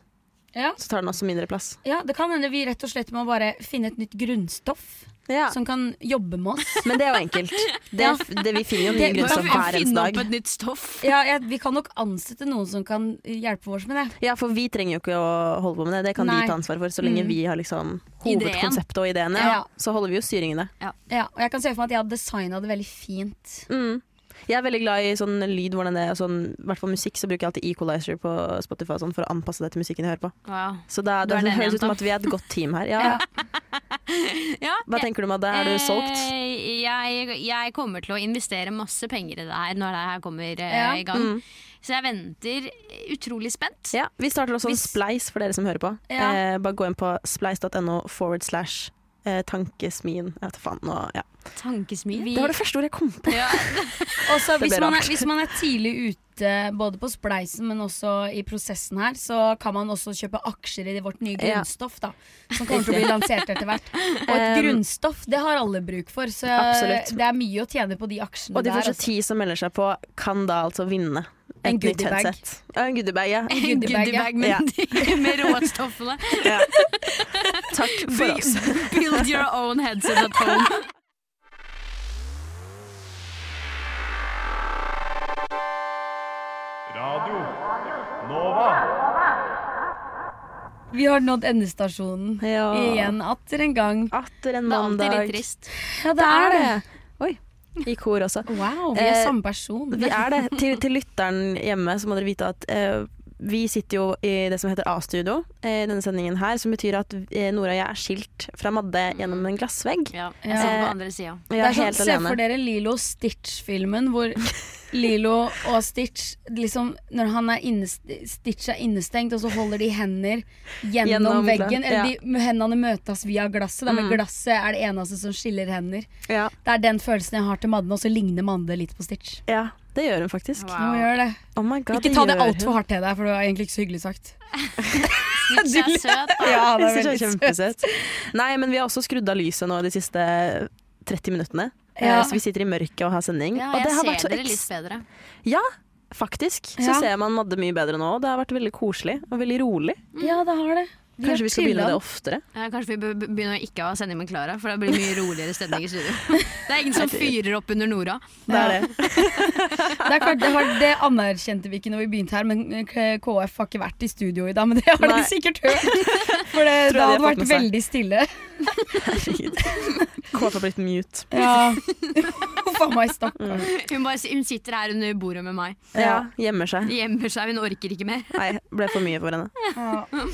Ja. Så tar den også mindre plass. ja, det kan hende vi rett og slett må bare finne et nytt grunnstoff Ja. som kan jobbe med oss. Men det er jo enkelt. Det, det, vi finner jo nye grunnstoff hver eneste finne opp dag. et nytt stoff. Ja, ja, Vi kan nok ansette noen som kan hjelpe oss med det. Ja, for vi trenger jo ikke å holde på med det. Det kan Nei. vi ta ansvar for. Så lenge Mm. vi har liksom hovedkonseptet og ideene, ja, Ja. så holder vi jo styringen i det. Ja, og jeg kan se for meg at jeg har designa det veldig fint. Mm. Jeg er veldig glad i sånn lyd, hvordan det er sånn, I hvert fall musikk, så bruker jeg alltid equalizer på Spotify sånn, for å anpasse det til musikken jeg hører på. Wow. Så da, Du det høres ut som at vi er et godt team her. Ja. Ja. Hva tenker du, om det? Er du solgt? Eh, Jeg, jeg kommer til å investere masse penger i det her når det her kommer Ja. i gang. Mm. Så jeg venter utrolig spent. Ja, vi starter også en Hvis- Spleis for dere som hører på. Ja. Eh, bare gå inn på spleis.no forward slash eh, tankesmien. Jeg vet faen nå, ja. Tankesmie. Vi- Det var det første ordet jeg kom på. Ja. også, hvis, man er- hvis man er tidlig ute både på Spleisen, men også i prosessen her, så kan man også kjøpe aksjer i vårt nye grunnstoff, da. Som kommer til å bli lansert etter hvert. Og et Um, grunnstoff, det har alle bruk for, så Absolutt. det er mye å tjene på de aksjene Og de der. første altså. ti som melder seg på, kan da altså vinne En goodiebag. Ja, en goodiebag, ja. En goodiebag, ja. med, Ja. med råstoffene. ja. Takk for oss. Build your own headset at home. Radio Nova. Vi har nådd endestasjonen Ja. igjen atter en gang. Atter en Det er alltid litt trist. Ja, det er det. Oi. I kor også. Wow, vi er Eh, samme person. Vi er det. Til, til lytteren hjemme så må dere vite at eh, vi sitter jo i det som heter A-studio eh, i denne sendingen her, som betyr at eh, Nora og jeg er skilt fra Madde gjennom en glassvegg. Ja, jeg sitter på andre sida. Vi Det er helt sånn, helt Se for dere Lilo Stitch-filmen hvor Lilo og Stitch liksom, Når han er Stitch er innestengt, og så holder de hender gjennom, Gjennom veggen. Eller ja. de, hendene møtes via glasset. Da, men Mm. glasset er det eneste som skiller hender. Ja. Det er den følelsen jeg har til Madde, og så ligner Madde litt på Stitch. ja, det gjør hun faktisk. Wow. Gjør det. Oh my God, Ikke ta det altfor hardt til deg, for det var egentlig ikke så hyggelig sagt. Snitch er søt, da. Ja, det er kjempesøt. Nei, men vi har også skrudd av lyset nå de siste 30 minuttene. Eh, Ja. Så vi sitter i mørket og har sending. Ja, og jeg det har vært ser så dere litt bedre. Ja, faktisk. Så Ja. ser man Madde mye bedre nå. Det har vært veldig koselig og veldig rolig. Ja, det har det. Kanskje vi skal begynne med det oftere. Ja, kanskje vi bør begynne å ikke ha sending med Klara, for det blir mye roligere stemning i studio. Det er ingen som fyrer opp under Nora. Det er det. Det, er klart, det, var, det anerkjente vi ikke når vi begynte her, men KF har ikke vært i studio i dag. Men det har Nei. de sikkert hørt. For det, det hadde vært veldig stille. Herregud. KF har blitt mute. Ja. Faen meg stakkar. Hun, hun sitter her under bordet med meg. Ja, gjemmer seg. Gjemmer seg, hun orker ikke mer. Nei, ble for mye for henne. Ja.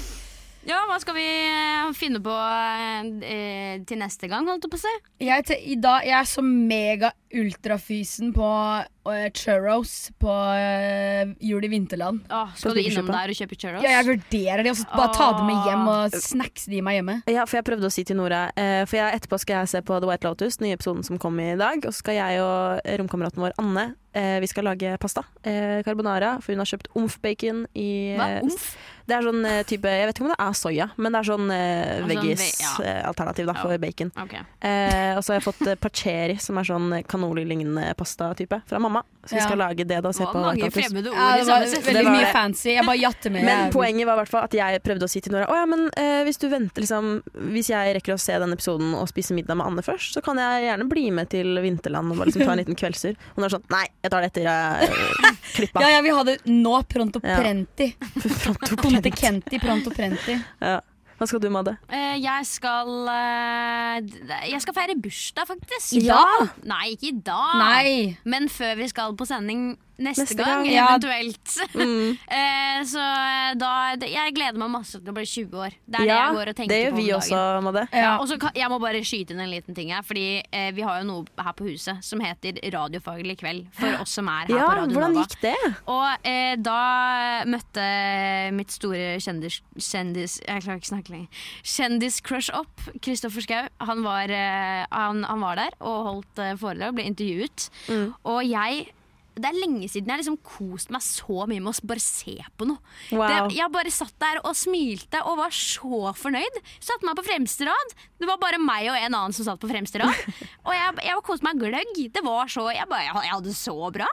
Ja, hva skal vi eh, finne på eh, til neste gang, holdt jeg på å si? Jeg, jeg er så mega ultrafysen på eh, churros på eh, Jul i Vinterland. Åh, skal du innom der og kjøpe churros? Ja, jeg vurderer det. Og så bare ta det med hjem og snacks de meg hjemme. Ja, for jeg prøvde å si til Nora eh, For jeg, etterpå skal jeg se på The White Lotus, den nye episoden som kom i dag. Og så skal jeg og romkameraten vår Anne eh, Vi skal lage pasta. Eh, carbonara. For hun har kjøpt omf-bacon i Hva? eh, Omf? Det er sånn eh, type Jeg vet ikke om det er soya, men det er sånn eh, Altså, ja. veggis-alternativ da for bacon. Okay. Eh, og så har jeg fått eh, pacheri, som er sånn cannoli-lignende pastatype, fra mamma. Så vi Ja. skal lage det da se Det på var mange fremmede ord Ja, det var det var veldig mye fancy. Jeg bare jatter med. Men poenget var i hvert at jeg prøvde å si til Nora Å ja, men eh, hvis du venter liksom Hvis jeg rekker å se den episoden og spise middag med Anne først, så kan jeg gjerne bli med til Vinterland og bare liksom ta en liten kveldstur. Hun er sånn Nei, jeg tar det etter jeg uh, klippa. Ja, jeg vil ha det nå. Pronto Ja. prenti. Pronto prenti. prent. Kenti, pronto prenti. Ja. Hva skal du, Madde? Eh, jeg skal eh, Jeg skal feire bursdag, faktisk. I dag? Nei, ikke i dag. Nei. Men før vi skal på sending neste, Neste gang, gang, ja. eventuelt. Mm. eh, så da Jeg gleder meg masse til å bli 20 år. Det er det jeg går og tenker det gjør på vi også. Madde. Ja, og så jeg må bare skyte inn en liten ting her. Fordi eh, vi har jo noe her på huset som heter Radiofaglig kveld. For oss som er her Ja, på Radio hvordan Nova. gikk det? Og eh, da møtte mitt store kjendis... kjendis jeg klarer ikke å snakke lenger. Kjendiscrush opp. Kristoffer Schou. Han, var, eh, han, han var der og holdt eh, foredrag, ble intervjuet. Mm. Og jeg det er lenge siden jeg har liksom kost meg så mye med å bare se på noe. Wow. Det, jeg bare satt der og smilte og var så fornøyd. Satte meg på fremste rad. Det var bare meg og en annen som satt på fremste rad. og jeg, jeg koste meg gløgg. Det var så Jeg, bare, jeg hadde det så bra.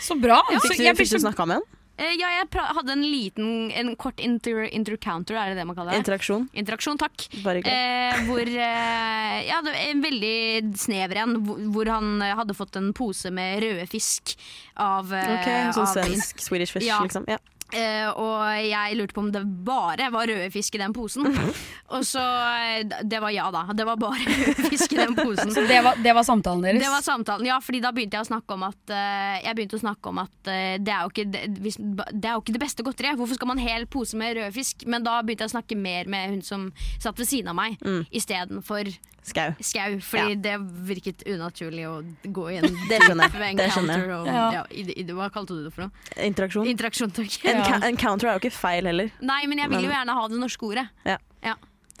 Så bra. Ja. Fikk du, jeg fikk du snakka med en? Eh, ja, jeg hadde en liten, en kort inter intercounter, er det det man kaller det? Interaksjon? Interaksjon, takk. Bare. Eh, hvor eh, Ja, en veldig snever en, hvor, han hadde fått en pose med røde fisk av, eh, Ok, sånn svensk Swedish fish, Ja. liksom. Ja. Eh, og jeg lurte på om det bare var røde fisk i den posen. og så eh, Det var ja, da. Det var bare røde fisk i den posen. Så det var, det var samtalen deres? Det var samtalen, ja, fordi da begynte jeg å snakke om at uh, Jeg begynte å snakke om at uh, det, er jo ikke, det, hvis, det er jo ikke det beste godteriet. Hvorfor skal man hel pose med røde fisk? Men da begynte jeg å snakke mer med hun som satt ved siden av meg, Mm. istedenfor Skau. Skau. Fordi det virket unaturlig å gå i en Det skjønner jeg. Det skjønner jeg. Og, Ja. ja, i, i, hva kalte du det for noe? Interaksjon. Interaksjon, takk. En, Ja. ca- counter er jo ikke feil heller. Nei, men jeg vil jo gjerne ha det norske ordet. Ja. Ja.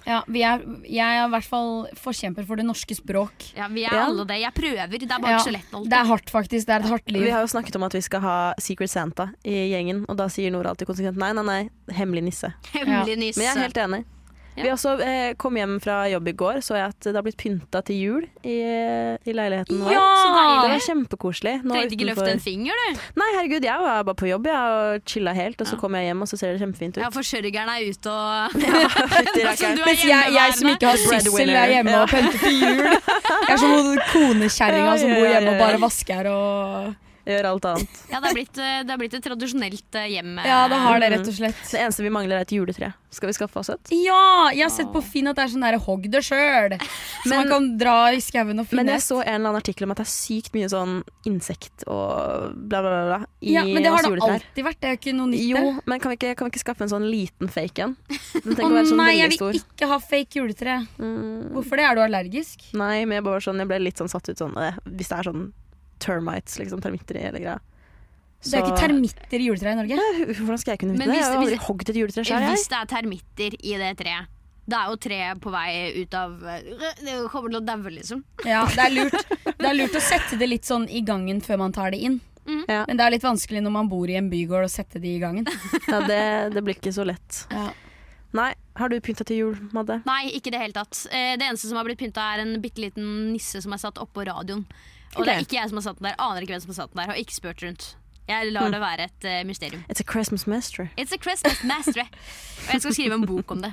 Ja, vi er, jeg er i hvert fall forkjemper for det norske språk. Ja, vi er Ja. alle det. Jeg prøver. Det er bare Ja, ikke så lett alltid. Det er hardt, faktisk. Det er et hardt liv. Vi har jo snakket om at vi skal ha Secret Santa i gjengen, og da sier Nora alltid konsekvent nei, nei, nei, hemmelig nisse. Hemmelig nisse. Men jeg er helt enig. Ja. Vi også eh, kom hjem fra jobb i går, så jeg at det har blitt pynta til jul i, i leiligheten vår. Ja! Så deilig. Det var kjempekoselig. Trengte ikke utenfor- løfte en finger, du. Nei, herregud, jeg var bare på jobb jeg, og chilla helt, og så kom jeg hjem, og så ser det kjempefint ut. Ja, forsørgeren er ute og ja, Så du er Mens jeg, jeg som ikke har syssel, er hjemme Ja. og pynter til jul. Jeg er som hun konekjerringa som Ja, bor ja, hjemme og bare vasker og Gjør alt annet. Ja, det har blitt, eh, det har blitt et tradisjonelt eh, hjem. eh, Ja, det har det, rett og slett. Det eneste vi mangler, er et juletre. Skal vi skaffe oss et? Ja! Jeg har sett på Finn at det er sånn der hogg det sjøl. Så Men- man kan dra i skauen og finne Men jeg så en eller annen artikkel om at det er sykt mye sånn insekt og bla, bla, bla, bla i Ja, men det har det alltid vært. Det er jo ikke noe nytt. Jo, men kan vi, ikke, kan vi ikke skaffe en sånn liten fake en? Å oh, sånn nei, jeg vil stor. ikke ha fake juletre. Mm, Hvorfor det? Er du allergisk? nei, men jeg, bare sånn, jeg ble litt sånn satt ut sånn Hvis det er sånn termites, liksom termitter i hele greia. Det er ikke termitter i juletreet i Norge. Nei, Hvordan skal jeg kunne vite det? Jeg har aldri hogd et juletre sjøl. Hvis det er termitter i det treet. Da er jo treet på vei ut av eh, Det kommer til å daue, liksom. Ja, det er, lurt. det er lurt å sette det litt sånn i gangen før man tar det inn. Ja. Men det er litt vanskelig når man bor i en bygård å sette det i gangen. Ja, det, det blir ikke så lett. Ja. Nei, har du pynta til jul, Madde? Nei, ikke i det hele tatt. Eh, Det eneste som har blitt pynta, er en bitte liten nisse som er satt oppå radioen. Og det er ikke jeg som har satt den der. Aner ikke hvem som har satt den der. Har ikke spurt rundt. Jeg lar det være et uh, mysterium. It's a Christmas Mastery It's a Christmas master. Og jeg skal skrive en bok om det.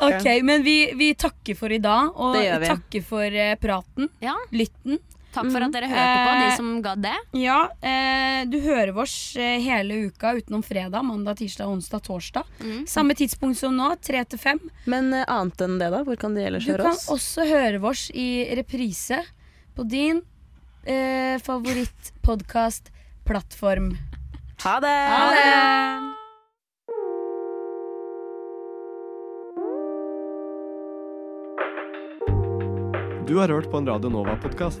Ok, Men vi, vi takker for i dag, og Det gjør vi. takker for uh, praten. Ja, Lytten. Takk for at dere hørte på, Eh, de som gadd det. Ja, eh, du hører oss eh, hele uka utenom fredag, mandag, tirsdag, onsdag, torsdag. Mm. Samme tidspunkt som nå, tre til fem. Men eh, annet enn det, da? Hvor kan de ellers Du høre kan også høre oss i reprise på din eh, favorittpodkast-plattform. Ha det! Ha det! Du har hørt på en Radio Nova-podkast.